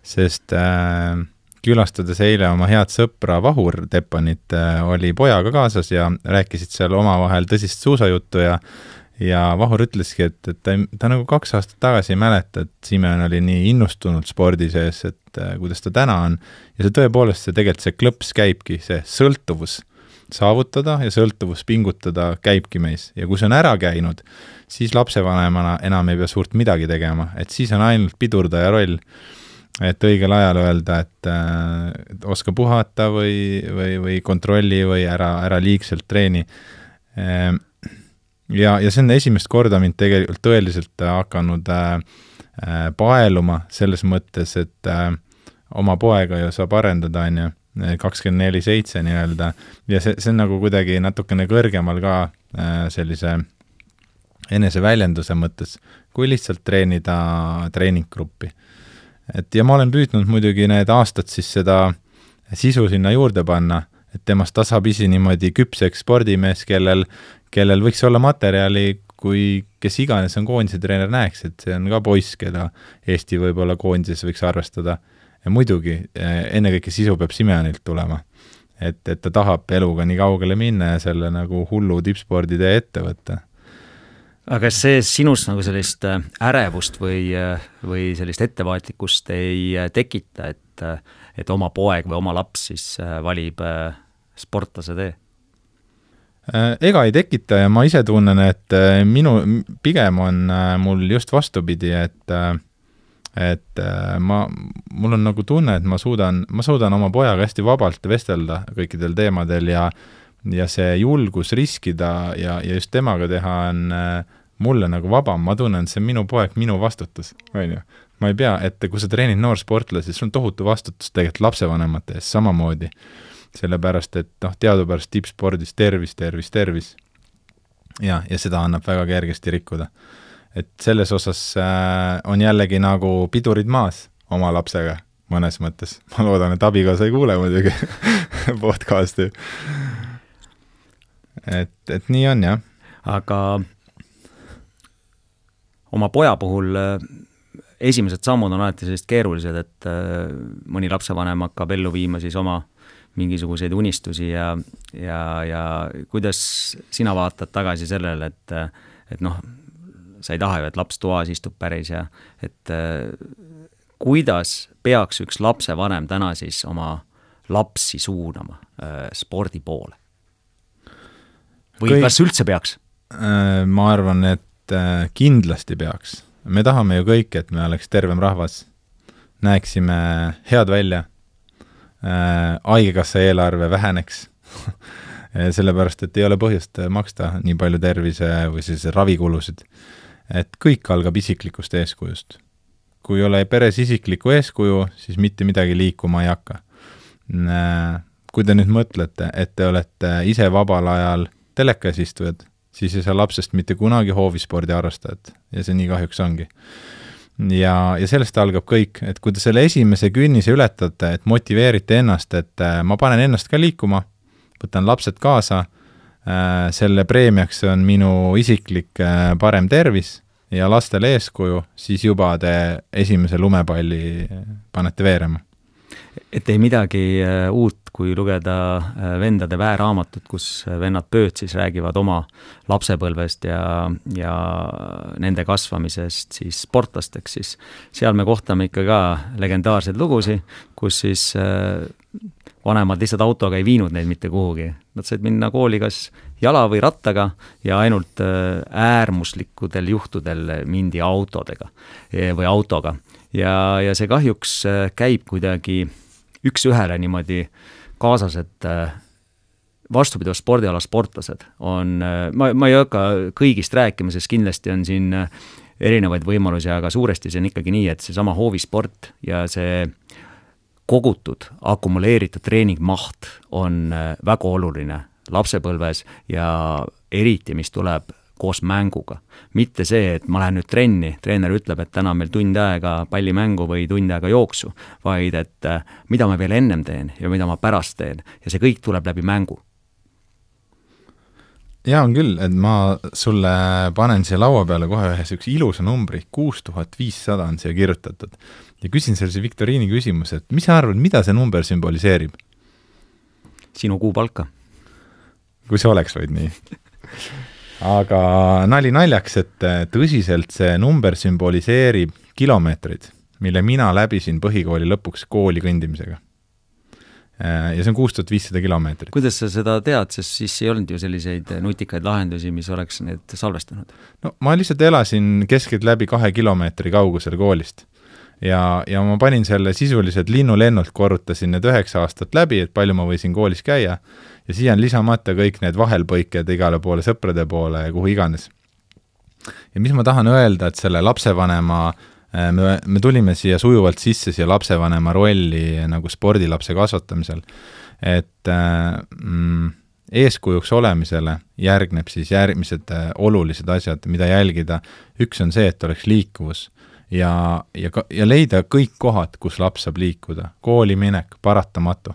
sest äh, külastades eile oma head sõpra Vahur Teppanit, oli pojaga kaasas ja rääkisid seal omavahel tõsist suusajuttu ja ja Vahur ütleski, et, et ta, ta nagu kaks aastat tagasi ei mäleta, et Simeon oli nii innustunud spordi sees, et äh, kuidas ta täna on, ja see tõepoolest, see tegelikult, see klõps käibki, see sõltuvus saavutada ja sõltuvus pingutada käibki meis. Ja kui see on ära käinud, siis lapsevanemana enam ei pea suurt midagi tegema, et siis on ainult pidurdaja roll. et õigel ajal öelda, et äh, oska puhata või, või, või kontrolli või ära, ära liigselt treeni ehm,. ja, ja see on esimest korda mind tegelikult tõeliselt hakanud äh, äh, paeluma selles mõttes, et äh, oma poega ju saab arendada, on ju kakskümmend neli seitse nii-öelda ja see, see on nagu kuidagi natukene kõrgemal ka äh, sellise eneseväljenduse mõttes, kui lihtsalt treenida treeninggruppi. et ja ma olen püüdnud muidugi need aastad siis seda sisu sinna juurde panna, et temast tasapisi niimoodi küpseks spordimees, kellel, kellel võiks olla materjali, kui kes iganes on koondise treener, näeks, et see on ka poiss, keda Eesti võib-olla koondises võiks arvestada ja muidugi, eh, ennekõike sisu peab Simeonilt tulema. et, et ta tahab eluga nii kaugele minna ja selle nagu hullu tippsporditee ette võtta. Aga see sinus nagu sellist äh, ärevust või, äh, või sellist ettevaatlikkust ei äh, tekita, et, et oma poeg või oma laps siis valib sportlase tee? ega ei tekita ja ma ise tunnen, et minu, pigem on mul just vastupidi, et et ma, mul on nagu tunne, et ma suudan, ma suudan oma pojaga hästi vabalt vestelda kõikidel teemadel ja ja see julgus riskida ja, ja just temaga teha on äh, mulle nagu vabam, ma tunnen, et see on minu poeg, minu vastutus, on ju. ma ei pea, et kui sa treenid noorsportlasi, siis sul on tohutu vastutus tegelikult lapsevanemate ees samamoodi. sellepärast, et noh, teadupärast tippspordis tervis, tervis, tervis. ja, ja seda annab väga kergesti rikkuda et selles osas äh, on jällegi nagu pidurid maas oma lapsega, mõnes mõttes. ma loodan, et abikaasa ei kuule muidugi podcast'i. Et, et nii on, jah. aga oma poja puhul äh, esimesed sammud on alati sellised keerulised, et äh, mõni lapsevanem hakkab ellu viima siis oma mingisuguseid unistusi ja, ja, ja kuidas sina vaatad tagasi sellele, et, et noh, sa ei taha ju, et laps toas istub päris ja et kuidas peaks üks lapsevanem täna siis oma lapsi suunama spordi poole? Või Kõik, kas üldse peaks? Äh, ma arvan, et kindlasti peaks. me tahame ju kõik, et me oleks tervem rahvas, näeksime head välja, haigekassa eelarve väheneks sellepärast, et ei ole põhjust maksta nii palju tervise või siis ravikulusid et kõik algab isiklikust eeskujust. kui ei ole peres isiklikku eeskuju, siis mitte midagi liikuma ei hakka. Kui te nüüd mõtlete, et te olete ise vabal ajal telekas istujad, siis ei saa lapsest mitte kunagi hoovispordi harrastajat ja see nii kahjuks ongi. ja, ja sellest algab kõik, et kui te selle esimese künnise ületate, et motiveerite ennast, et äh, ma panen ennast ka liikuma, võtan lapsed kaasa Äh, selle preemiaks on minu isiklik äh, parem tervis ja lastele eeskuju, siis juba te esimese lumepalli panete veerema. et ei midagi uut, kui lugeda vendade väeraamatut, kus vennad Pööt siis räägivad oma lapsepõlvest ja, ja nende kasvamisest siis sportlasteks, siis seal me kohtame ikka ka legendaarseid lugusid, kus siis vanemad lihtsalt autoga ei viinud neid mitte kuhugi. Nad said minna kooli kas jala või rattaga ja ainult äh, äärmuslikudel juhtudel mindi autodega e, või autoga. ja, ja see kahjuks äh, käib kuidagi üks-ühele niimoodi kaasas, et äh, vastupidav spordiala sportlased on, ma, ma ei hakka kõigist rääkima, sest kindlasti on siin erinevaid võimalusi, aga suuresti see on ikkagi nii, et seesama hoovisport ja see kogutud akumuleeritud treeningmaht on äh, väga oluline lapsepõlves ja eriti, mis tuleb koos mänguga. mitte see, et ma lähen nüüd trenni, treener ütleb, et täna on meil tund aega pallimängu või tund aega jooksu, vaid et äh, mida ma veel ennem teen ja mida ma pärast teen ja see kõik tuleb läbi mängu jaa, on küll, et ma sulle panen siia laua peale kohe ühe niisuguse ilusa numbri, kuus tuhat viissada on siia kirjutatud ja küsin sellise viktoriini küsimuse, et mis sa arvad, mida see number sümboliseerib? sinu kuupalka. kui see oleks vaid nii aga nali naljaks, et äh, tõsiselt see number sümboliseerib kilomeetreid, mille mina läbisin põhikooli lõpuks kooli kõndimisega. Äh, ja see on kuus tuhat viissada kilomeetrit. kuidas sa seda tead, sest siis ei olnud ju selliseid nutikaid lahendusi, mis oleks need salvestanud? no ma lihtsalt elasin keskeltläbi kahe kilomeetri kaugusel koolist ja, ja ma panin selle sisuliselt linnulennult, korrutasin need üheksa aastat läbi, et palju ma võisin koolis käia, ja siia on lisamata kõik need vahelpõiked igale poole, sõprade poole ja kuhu iganes. ja mis ma tahan öelda, et selle lapsevanema äh, me, me tulime siia sujuvalt sisse, siia lapsevanema rolli nagu spordilapse kasvatamisel, et äh, mm, eeskujuks olemisele järgneb siis järgmised äh, olulised asjad, mida jälgida. üks on see, et oleks liikuvus ja, ja ja leida kõik kohad, kus laps saab liikuda, kooli minek, paratamatu.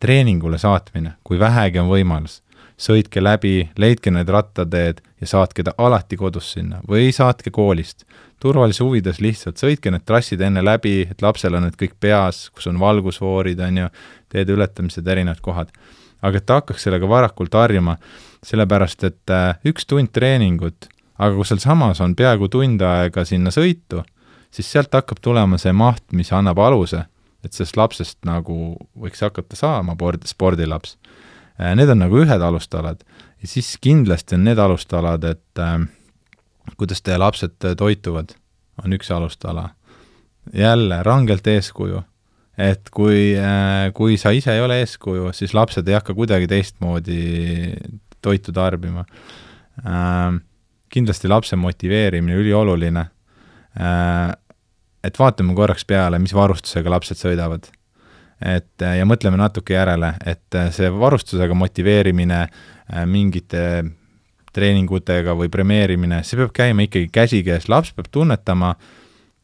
Treeningule saatmine, kui vähegi on võimalus, sõitke läbi, leidke need rattateed ja saatke ta alati kodus sinna või saatke koolist. turvalisuse huvides lihtsalt sõitke need trassid enne läbi, et lapsel on need kõik peas, kus on valgusfoorid, on ju, teede ületamised, erinevad kohad. aga et ta hakkaks sellega varakult harjuma, sellepärast et äh, üks tund treeningut aga kui sealsamas on peaaegu tund aega sinna sõitu, siis sealt hakkab tulema see maht, mis annab aluse, et sellest lapsest nagu võiks hakata saama sport, spordilaps. Äh, need on nagu ühed alustalad ja siis kindlasti on need alustalad, et äh, kuidas teie lapsed toituvad, on üks alustala jälle rangelt eeskuju. et kui, äh, kui sa ise ei ole eeskuju, siis lapsed ei hakka kuidagi teistmoodi toitu tarbima. Äh, kindlasti lapse motiveerimine ülioluline. Äh, et vaatame korraks peale, mis varustusega lapsed sõidavad. et ja mõtleme natuke järele, et see varustusega motiveerimine mingite treeningutega või premeerimine, see peab käima ikkagi käsikäes, laps peab tunnetama,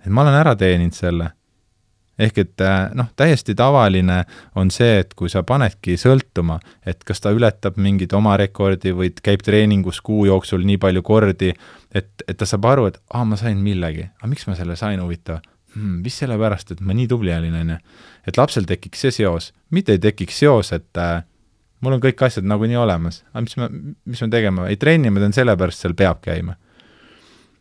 et ma olen ära teeninud selle. Ehk et äh, noh, täiesti tavaline on see, et kui sa panedki sõltuma, et kas ta ületab mingit oma rekordi või käib treeningus kuu jooksul nii palju kordi, et, et ta saab aru, et aa, ma sain millegi, aga miks ma selle sain, huvitav? Hmm,, vist sellepärast, et ma nii tubli olin, on ju. et lapsel tekiks see seos, mitte ei tekiks seos, et äh, mul on kõik asjad nagunii olemas, aga mis ma, mis ma tegema, ei trenni ma teen sellepärast, seal peab käima.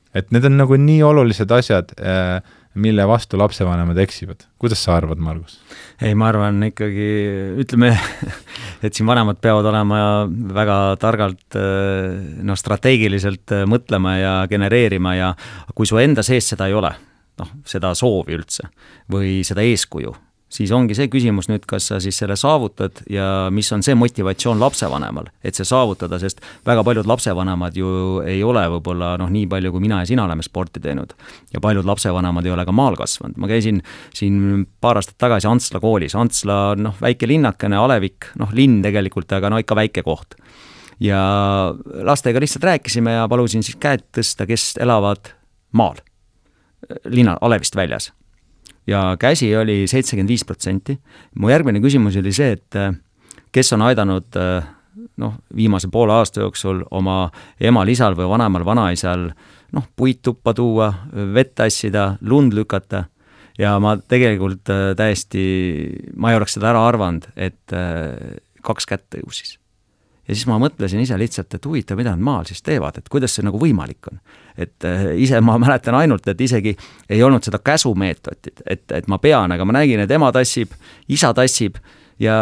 et need on nagu nii olulised asjad äh,, mille vastu lapsevanemad eksivad. kuidas sa arvad, Margus? ei, ma arvan ikkagi, ütleme, et siin vanemad peavad olema väga targalt äh, noh, strateegiliselt äh, mõtlema ja genereerima ja kui su enda sees seda ei ole, noh, seda soovi üldse või seda eeskuju siis ongi see küsimus nüüd, kas sa siis selle saavutad ja mis on see motivatsioon lapsevanemal, et see saavutada, sest väga paljud lapsevanemad ju ei ole võib-olla noh, nii palju kui mina ja sina oleme sporti teinud. ja paljud lapsevanemad ei ole ka maal kasvanud, ma käisin siin paar aastat tagasi Antsla koolis, Antsla noh, väike linnakene, alevik, noh linn tegelikult, aga no ikka väike koht. ja lastega lihtsalt rääkisime ja palusin siis käed tõsta, kes elavad maal, linna, alevist väljas ja käsi oli seitsekümmend viis protsenti. mu järgmine küsimus oli see, et äh, kes on aidanud äh, noh, viimase poole aasta jooksul oma emal-isal või vanemal vanaisal noh, puit tuppa tuua, vett tassida, lund lükata ja ma tegelikult äh, täiesti, ma ei oleks seda ära arvanud, et kaks kätt tõusis ja siis ma mõtlesin ise lihtsalt, et huvitav, mida nad maal siis teevad, et kuidas see nagu võimalik on. et äh, ise ma mäletan ainult, et isegi ei olnud seda käsumeetodit, et, et ma pean, aga ma nägin, et ema tassib, isa tassib ja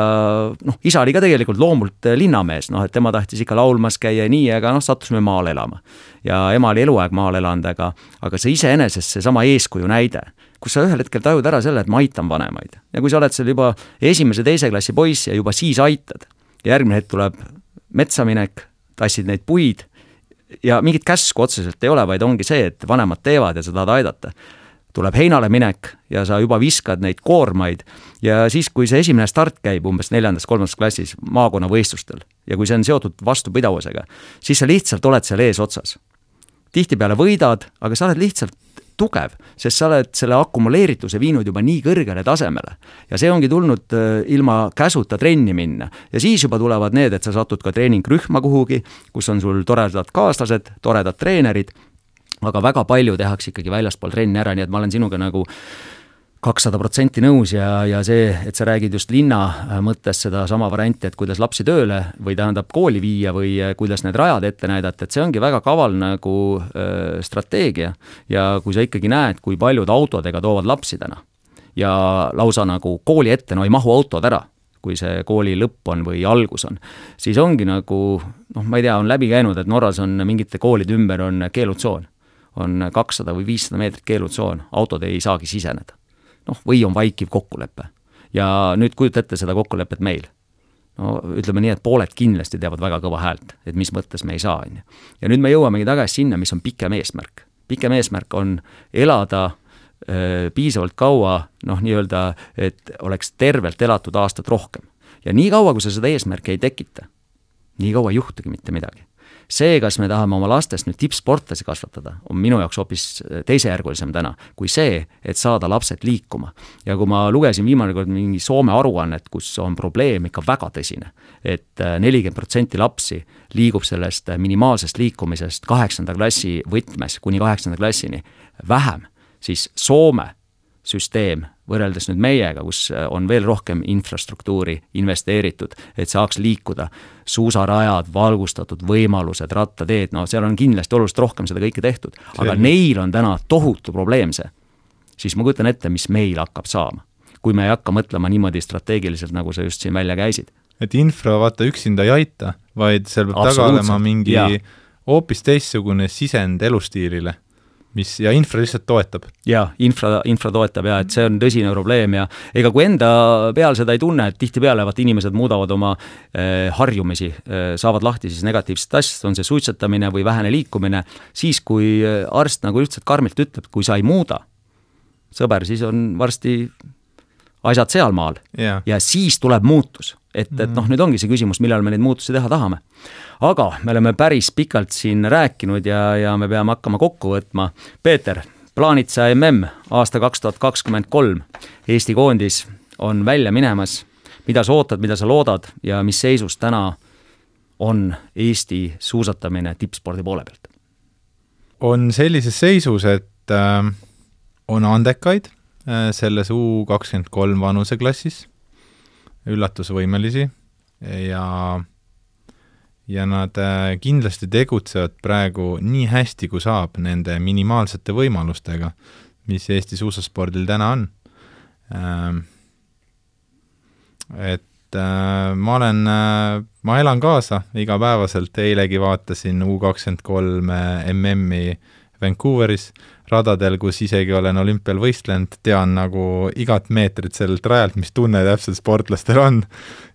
noh, isa oli ka tegelikult loomult äh, linnamees, noh et tema tahtis ikka laulmas käia ja nii, aga noh, sattusime maale elama. ja ema oli eluaeg maal elanud, aga, aga see iseenesest seesama eeskuju näide, kus sa ühel hetkel tajud ära selle, et ma aitan vanemaid. ja kui sa oled seal juba esimese-teise klassi poiss ja juba siis aitad, järgmine hetk tuleb metsa minek, tassid neid puid ja mingit käsku otseselt ei ole, vaid ongi see, et vanemad teevad ja sa tahad aidata. tuleb heinale minek ja sa juba viskad neid koormaid ja siis, kui see esimene start käib umbes neljandas-kolmandas klassis maakonnavõistlustel ja kui see on seotud vastupidavusega, siis sa lihtsalt oled seal eesotsas. tihtipeale võidad, aga sa oled lihtsalt tugev, sest sa oled selle akumuleerituse viinud juba nii kõrgele tasemele. ja see ongi tulnud äh, ilma käsuta trenni minna. ja siis juba tulevad need, et sa satud ka treeningrühma kuhugi, kus on sul toredad kaaslased, toredad treenerid, aga väga palju tehakse ikkagi väljaspool trenni ära, nii et ma olen sinuga nagu kakssada protsenti nõus ja, ja see, et sa räägid just linna äh, mõttes sedasama varianti, et kuidas lapsi tööle või tähendab kooli viia või äh, kuidas need rajad ette näidata, et see ongi väga kaval nagu äh, strateegia. ja kui sa ikkagi näed, kui paljud autodega toovad lapsi täna ja lausa nagu kooli ette, no ei mahu autod ära kui see kooli lõpp on või algus on, siis ongi nagu noh, ma ei tea, on läbi käinud, et Norras on mingite koolide ümber on keelutsoon. on kakssada või viissada meetrit keelutsoon, autod ei saagi siseneda noh, või on vaikiv kokkulepe. ja nüüd kujuta ette seda kokkulepet meil. no ütleme nii, et pooled kindlasti teevad väga kõva häält, et mis mõttes me ei saa, on ju. ja nüüd me jõuamegi tagasi sinna, mis on pikem eesmärk. pikem eesmärk on elada öö, piisavalt kaua, noh, nii-öelda, et oleks tervelt elatud aastat rohkem. ja nii kaua, kui sa seda eesmärki ei tekita, nii kaua ei juhtugi mitte midagi see, kas me tahame oma lastest nüüd tippsportlasi kasvatada, on minu jaoks hoopis äh, teisejärgulisem täna, kui see, et saada lapsed liikuma. ja kui ma lugesin viimane kord mingi Soome aruannet, kus on probleem ikka väga tõsine et, et äh, nelikümmend protsenti lapsi liigub sellest äh, minimaalsest liikumisest kaheksanda klassi võtmes kuni kaheksanda klassini vähem, siis Soome süsteem võrreldes nüüd meiega, kus äh, on veel rohkem infrastruktuuri investeeritud, et saaks liikuda, suusarajad, valgustatud võimalused, rattateed, no seal on kindlasti oluliselt rohkem seda kõike tehtud, aga see. neil on täna tohutu probleem see. siis ma kujutan ette, mis meil hakkab saama, kui me ei hakka mõtlema niimoodi strateegiliselt, nagu sa just siin välja käisid. et infra vaata üksinda ei aita, vaid seal peab taga olema mingi hoopis teistsugune sisend elustiilile mis ja infra lihtsalt toetab. jaa, infra, infra toetab ja et see on tõsine probleem ja ega kui enda peal seda ei tunne, et tihtipeale vaata inimesed muudavad oma eh, harjumisi eh,, saavad lahti siis negatiivsest asjast, on see suitsetamine või vähene liikumine, siis kui eh, arst nagu lihtsalt karmilt ütleb, kui sa ei muuda, sõber, siis on varsti asjad sealmaal yeah. ja siis tuleb muutus. et, et noh, nüüd ongi see küsimus, millal me neid muutusi teha tahame. Aga me oleme päris pikalt siin rääkinud ja, ja me peame hakkama kokku võtma. Peeter, plaanitsa mm aasta kaks tuhat kakskümmend kolm, Eesti koondis on välja minemas. mida sa ootad, mida sa loodad ja mis seisus täna on Eesti suusatamine tippspordi poole pealt? on sellises seisus, et äh, on andekaid Äh, selles U kakskümmend kolm vanuseklassis, üllatusvõimelisi ja ja nad äh, kindlasti tegutsevad praegu nii hästi, kui saab nende minimaalsete võimalustega, mis Eesti suusaspordil täna on. Ähm, et äh, ma olen, ma elan kaasa igapäevaselt, eilegi vaatasin U kakskümmend kolm MM-i Vancouveris radadel, kus isegi olen olümpial võistlenud, tean nagu igat meetrit sellelt rajalt, mis tunne täpselt sportlastel on,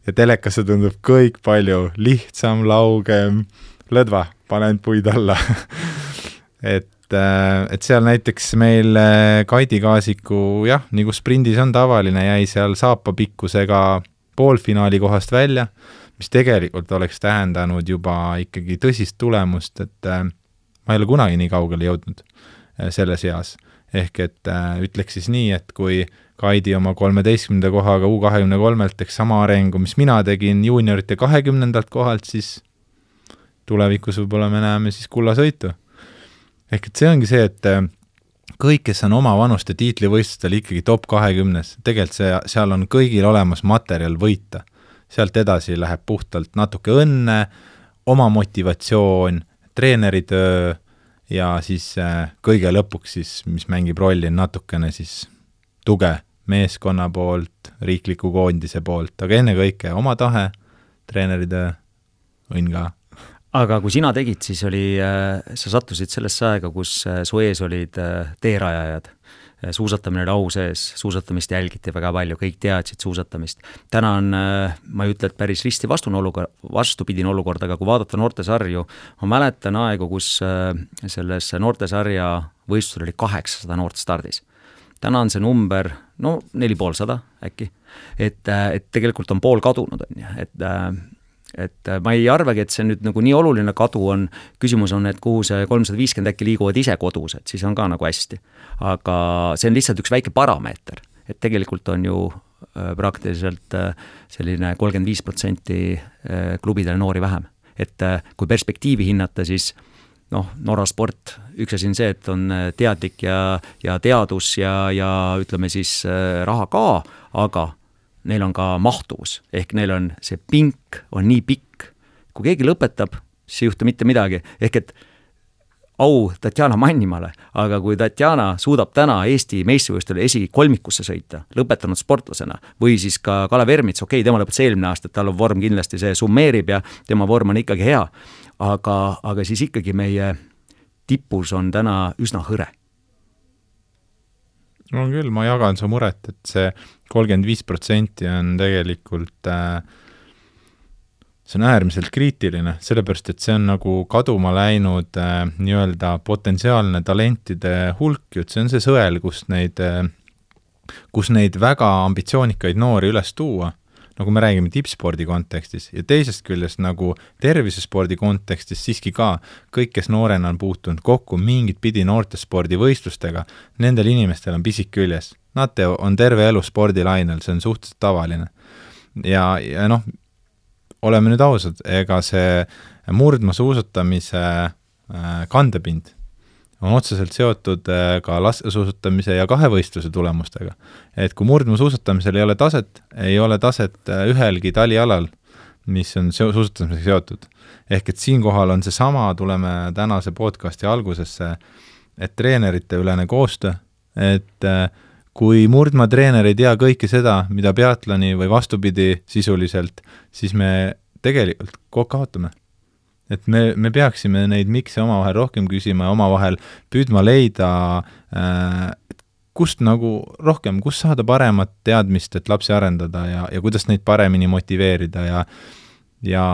ja telekasse tundub kõik palju lihtsam, laugem, lõdva, panen puid alla. Et, äh, et seal näiteks meil äh, Kaidi Kaasiku jah, nagu sprindis on tavaline, jäi seal saapapikkusega poolfinaali kohast välja, mis tegelikult oleks tähendanud juba ikkagi tõsist tulemust, et äh, ma ei ole kunagi nii kaugele jõudnud selles eas. ehk et äh, ütleks siis nii, et kui Kaidi oma kolmeteistkümnenda kohaga U kahekümne kolmelt teeks sama arengu, mis mina tegin juuniorite kahekümnendalt kohalt, siis tulevikus võib-olla me näeme siis kullasõitu. ehk et see ongi see, et äh, kõik, kes on oma vanuste tiitlivõistlustel ikkagi top kahekümnes, tegelikult see, seal on kõigil olemas materjal võita. sealt edasi läheb puhtalt natuke õnne, oma motivatsioon, treeneritöö ja siis äh, kõige lõpuks siis, mis mängib rolli, on natukene siis tuge meeskonna poolt, riikliku koondise poolt, aga ennekõike oma tahe, treeneritöö, õnn ka. aga kui sina tegid, siis oli, äh, sa sattusid sellesse aega, kus äh, su ees olid teerajajad suusatamine oli au sees, suusatamist jälgiti väga palju, kõik teadsid suusatamist. täna on, äh, ma ei ütle, et päris risti vastune olukord, vastupidine olukord, aga kui vaadata noortesarju, ma mäletan aegu, kus äh, selles noortesarja võistlusel oli kaheksasada noort stardis. täna on see number no neli poolsada äkki, et, äh, et tegelikult on pool kadunud, on ju, et et äh, ma ei arvagi, et see nüüd nagu nii oluline kadu on, küsimus on, et kuhu see kolmsada viiskümmend äkki liiguvad ise kodus, et siis on ka nagu hästi. aga see on lihtsalt üks väike parameeter, et tegelikult on ju äh, praktiliselt äh, selline kolmkümmend viis protsenti klubidel noori vähem. et kui perspektiivi hinnata, siis noh, Norra sport, üks asi on see, et on teadlik ja, ja teadus ja, ja ütleme siis raha ka, aga neil on ka mahtuvus, ehk neil on see pink on nii pikk. kui keegi lõpetab, siis ei juhtu mitte midagi, ehk et au Tatjana Mannimale, aga kui Tatjana suudab täna Eesti meistrivõistlustel esikolmikusse sõita, lõpetanud sportlasena, või siis ka Kalev Ermits, okei okay,, tema lõpetas eelmine aasta, et tal on vorm kindlasti, see summeerib ja tema vorm on ikkagi hea, aga, aga siis ikkagi meie tipus on täna üsna hõre on küll, ma jagan su muret, et see kolmkümmend viis protsenti on tegelikult äh, see on äärmiselt kriitiline, sellepärast et see on nagu kaduma läinud äh, nii-öelda potentsiaalne talentide hulk ju, et see on see sõel, kus neid äh,, kus neid väga ambitsioonikaid noori üles tuua nagu me räägime tippspordi kontekstis ja teisest küljest nagu tervisespordi kontekstis siiski ka kõik, kes noorena on puutunud kokku mingit pidi noortespordivõistlustega, nendel inimestel on pisik küljes. Nad te-, on terve elu spordilainel, see on suhteliselt tavaline. ja, ja noh, oleme nüüd ausad, ega see murdmaasuusatamise äh, kandepind on otseselt seotud äh, ka laskesuusatamise ja kahevõistluse tulemustega. et kui murdmaasuusatamisel ei ole taset, ei ole taset äh, ühelgi talialal, mis on seo-, suusatamisega seotud. ehk et siinkohal on seesama, tuleme tänase podcasti algusesse, et treenerite ülene koostöö, et äh, kui murdmaatreener ei tea kõike seda, mida peatloni või vastupidi sisuliselt, siis me tegelikult kaotame et me, me peaksime neid miks'e omavahel rohkem küsima ja omavahel püüdma leida äh, kust nagu rohkem, kust saada paremat teadmist, et lapsi arendada ja, ja kuidas neid paremini motiveerida ja ja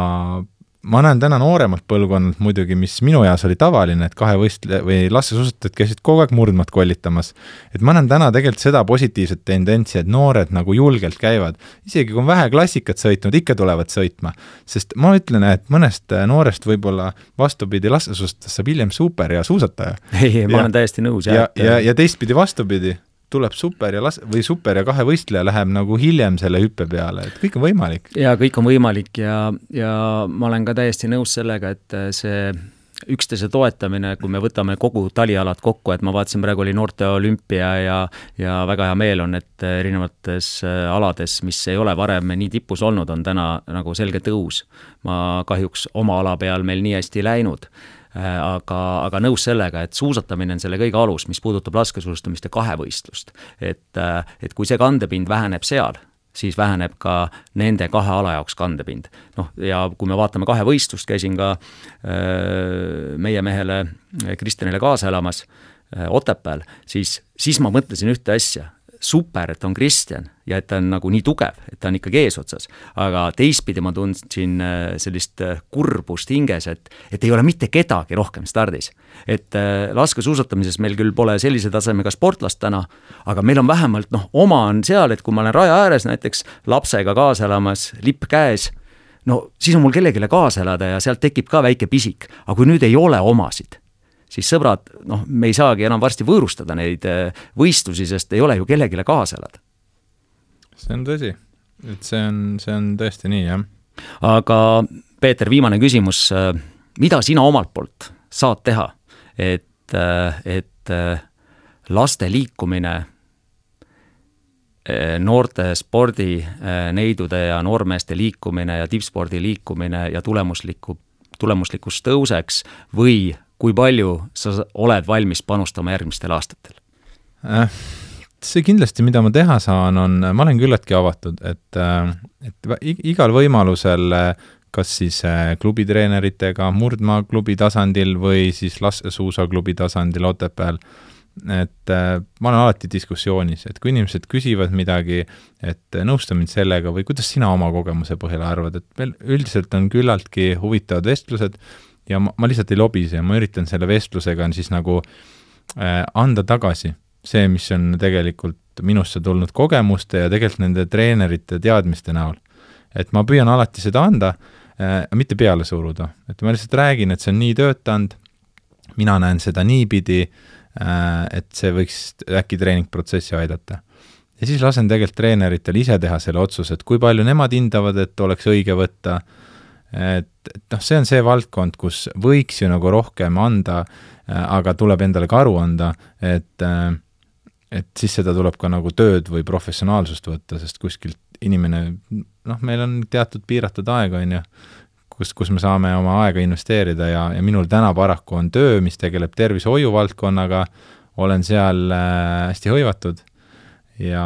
ma näen täna nooremalt põlvkonnalt muidugi, mis minu eas oli tavaline, et kahe võistle- või laskesuusatajad käisid kogu aeg murdmaad kollitamas. et ma näen täna tegelikult seda positiivset tendentsi, et noored nagu julgelt käivad, isegi kui on vähe klassikat sõitnud, ikka tulevad sõitma. sest ma ütlen, et mõnest noorest võib-olla vastupidi, laskesuusatajast saab hiljem superhea suusataja. ei, ma olen täiesti nõus, jah. ja, ja, ja, ja teistpidi vastupidi tuleb super ja las-, või super ja kahevõistleja läheb nagu hiljem selle hüppe peale, et kõik on võimalik. jaa, kõik on võimalik ja, ja ma olen ka täiesti nõus sellega, et see üksteise toetamine, kui me võtame kogu talialad kokku, et ma vaatasin, praegu oli noorte olümpia ja ja väga hea meel on, et erinevates alades, mis ei ole varem nii tipus olnud, on täna nagu selge tõus. ma kahjuks oma ala peal meil nii hästi ei läinud Äh, aga, aga nõus sellega, et suusatamine on selle kõige alus, mis puudutab laskesuusatamist ja kahevõistlust. et, äh, et kui see kandepind väheneb seal, siis väheneb ka nende kahe ala jaoks kandepind. noh, ja kui me vaatame kahevõistlust, käisin ka öö, äh, meie mehele Kristjanile kaasa elamas Otepääl, siis, siis ma mõtlesin ühte asja, super, et on Kristjan ja et ta on nagu nii tugev, et ta on ikkagi eesotsas. aga teistpidi ma tundsin äh, sellist äh, kurbust hinges, et, et ei ole mitte kedagi rohkem stardis. et äh, laskesuusatamises meil küll pole sellise tasemega sportlast täna, aga meil on vähemalt noh, oma on seal, et kui ma olen raja ääres näiteks lapsega kaasa elamas, lipp käes, no siis on mul kellelegi kaasa elada ja sealt tekib ka väike pisik, aga kui nüüd ei ole omasid siis sõbrad, noh, me ei saagi enam varsti võõrustada neid äh, võistlusi, sest ei ole ju kellelegi kaasa elada. see on tõsi, et see on, see on tõesti nii, jah. aga Peeter, viimane küsimus, äh, mida sina omalt poolt saad teha, et, äh, et laste liikumine noorte spordineidude ja noormeeste liikumine ja tippspordi liikumine ja tulemuslikku, tulemuslikkus tõuseks või kui palju sa oled valmis panustama järgmistel aastatel äh,? see kindlasti, mida ma teha saan, on, ma olen küllaltki avatud, et, äh, et igal võimalusel kas siis äh, klubitreeneritega murdmaaklubi tasandil või siis laskesuusaklubi tasandil Otepääl, et äh, ma olen alati diskussioonis, et kui inimesed küsivad midagi, et nõusta mind sellega või kuidas sina oma kogemuse põhjal arvad, et meil üldiselt on küllaltki huvitavad vestlused ja ma, ma lihtsalt ei lobise ja ma üritan selle vestlusega siis nagu äh, anda tagasi see, mis on tegelikult minusse tulnud kogemuste ja tegelikult nende treenerite teadmiste näol. et ma püüan alati seda anda äh,, mitte peale suruda, et ma lihtsalt räägin, et see on nii töötanud, mina näen seda niipidi äh,, et see võiks äkki treeningprotsessi aidata. ja siis lasen tegelikult treeneritel ise teha selle otsuse, et kui palju nemad hindavad, et oleks õige võtta äh,, et, et noh, see on see valdkond, kus võiks ju nagu rohkem anda, äh, aga tuleb endale ka aru anda, et äh, et siis seda tuleb ka nagu tööd või professionaalsust võtta, sest kuskilt inimene, noh, meil on teatud piiratud aeg, on ju, kus, kus me saame oma aega investeerida ja, ja minul täna paraku on töö, mis tegeleb tervishoiu valdkonnaga, olen seal äh, hästi hõivatud ja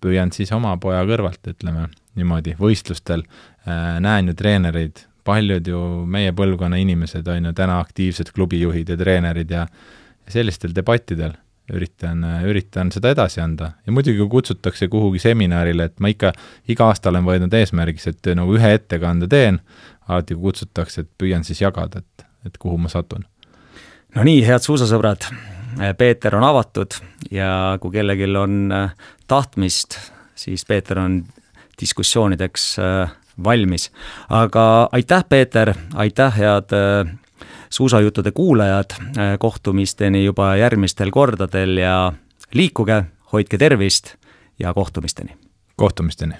püüan siis oma poja kõrvalt, ütleme niimoodi, võistlustel näen ju treenereid, paljud ju meie põlvkonna inimesed on ju täna aktiivsed klubijuhid ja treenerid ja sellistel debattidel üritan, üritan seda edasi anda. ja muidugi, kui kutsutakse kuhugi seminarile, et ma ikka iga aasta olen võtnud eesmärgiks, et nagu ühe ettekande teen, alati kui kutsutakse, et püüan siis jagada, et, et kuhu ma satun. no nii, head suusasõbrad, Peeter on avatud ja kui kellelgi on tahtmist, siis Peeter on diskussioonideks äh, valmis. aga aitäh, Peeter, aitäh, head äh, suusajuttude kuulajad, äh, kohtumisteni juba järgmistel kordadel ja liikuge, hoidke tervist ja kohtumisteni! kohtumisteni!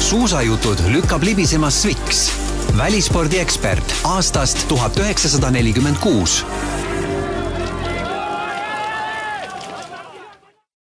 suusajutud lükkab libisema Sviks, välispordiekspert aastast tuhat üheksasada nelikümmend kuus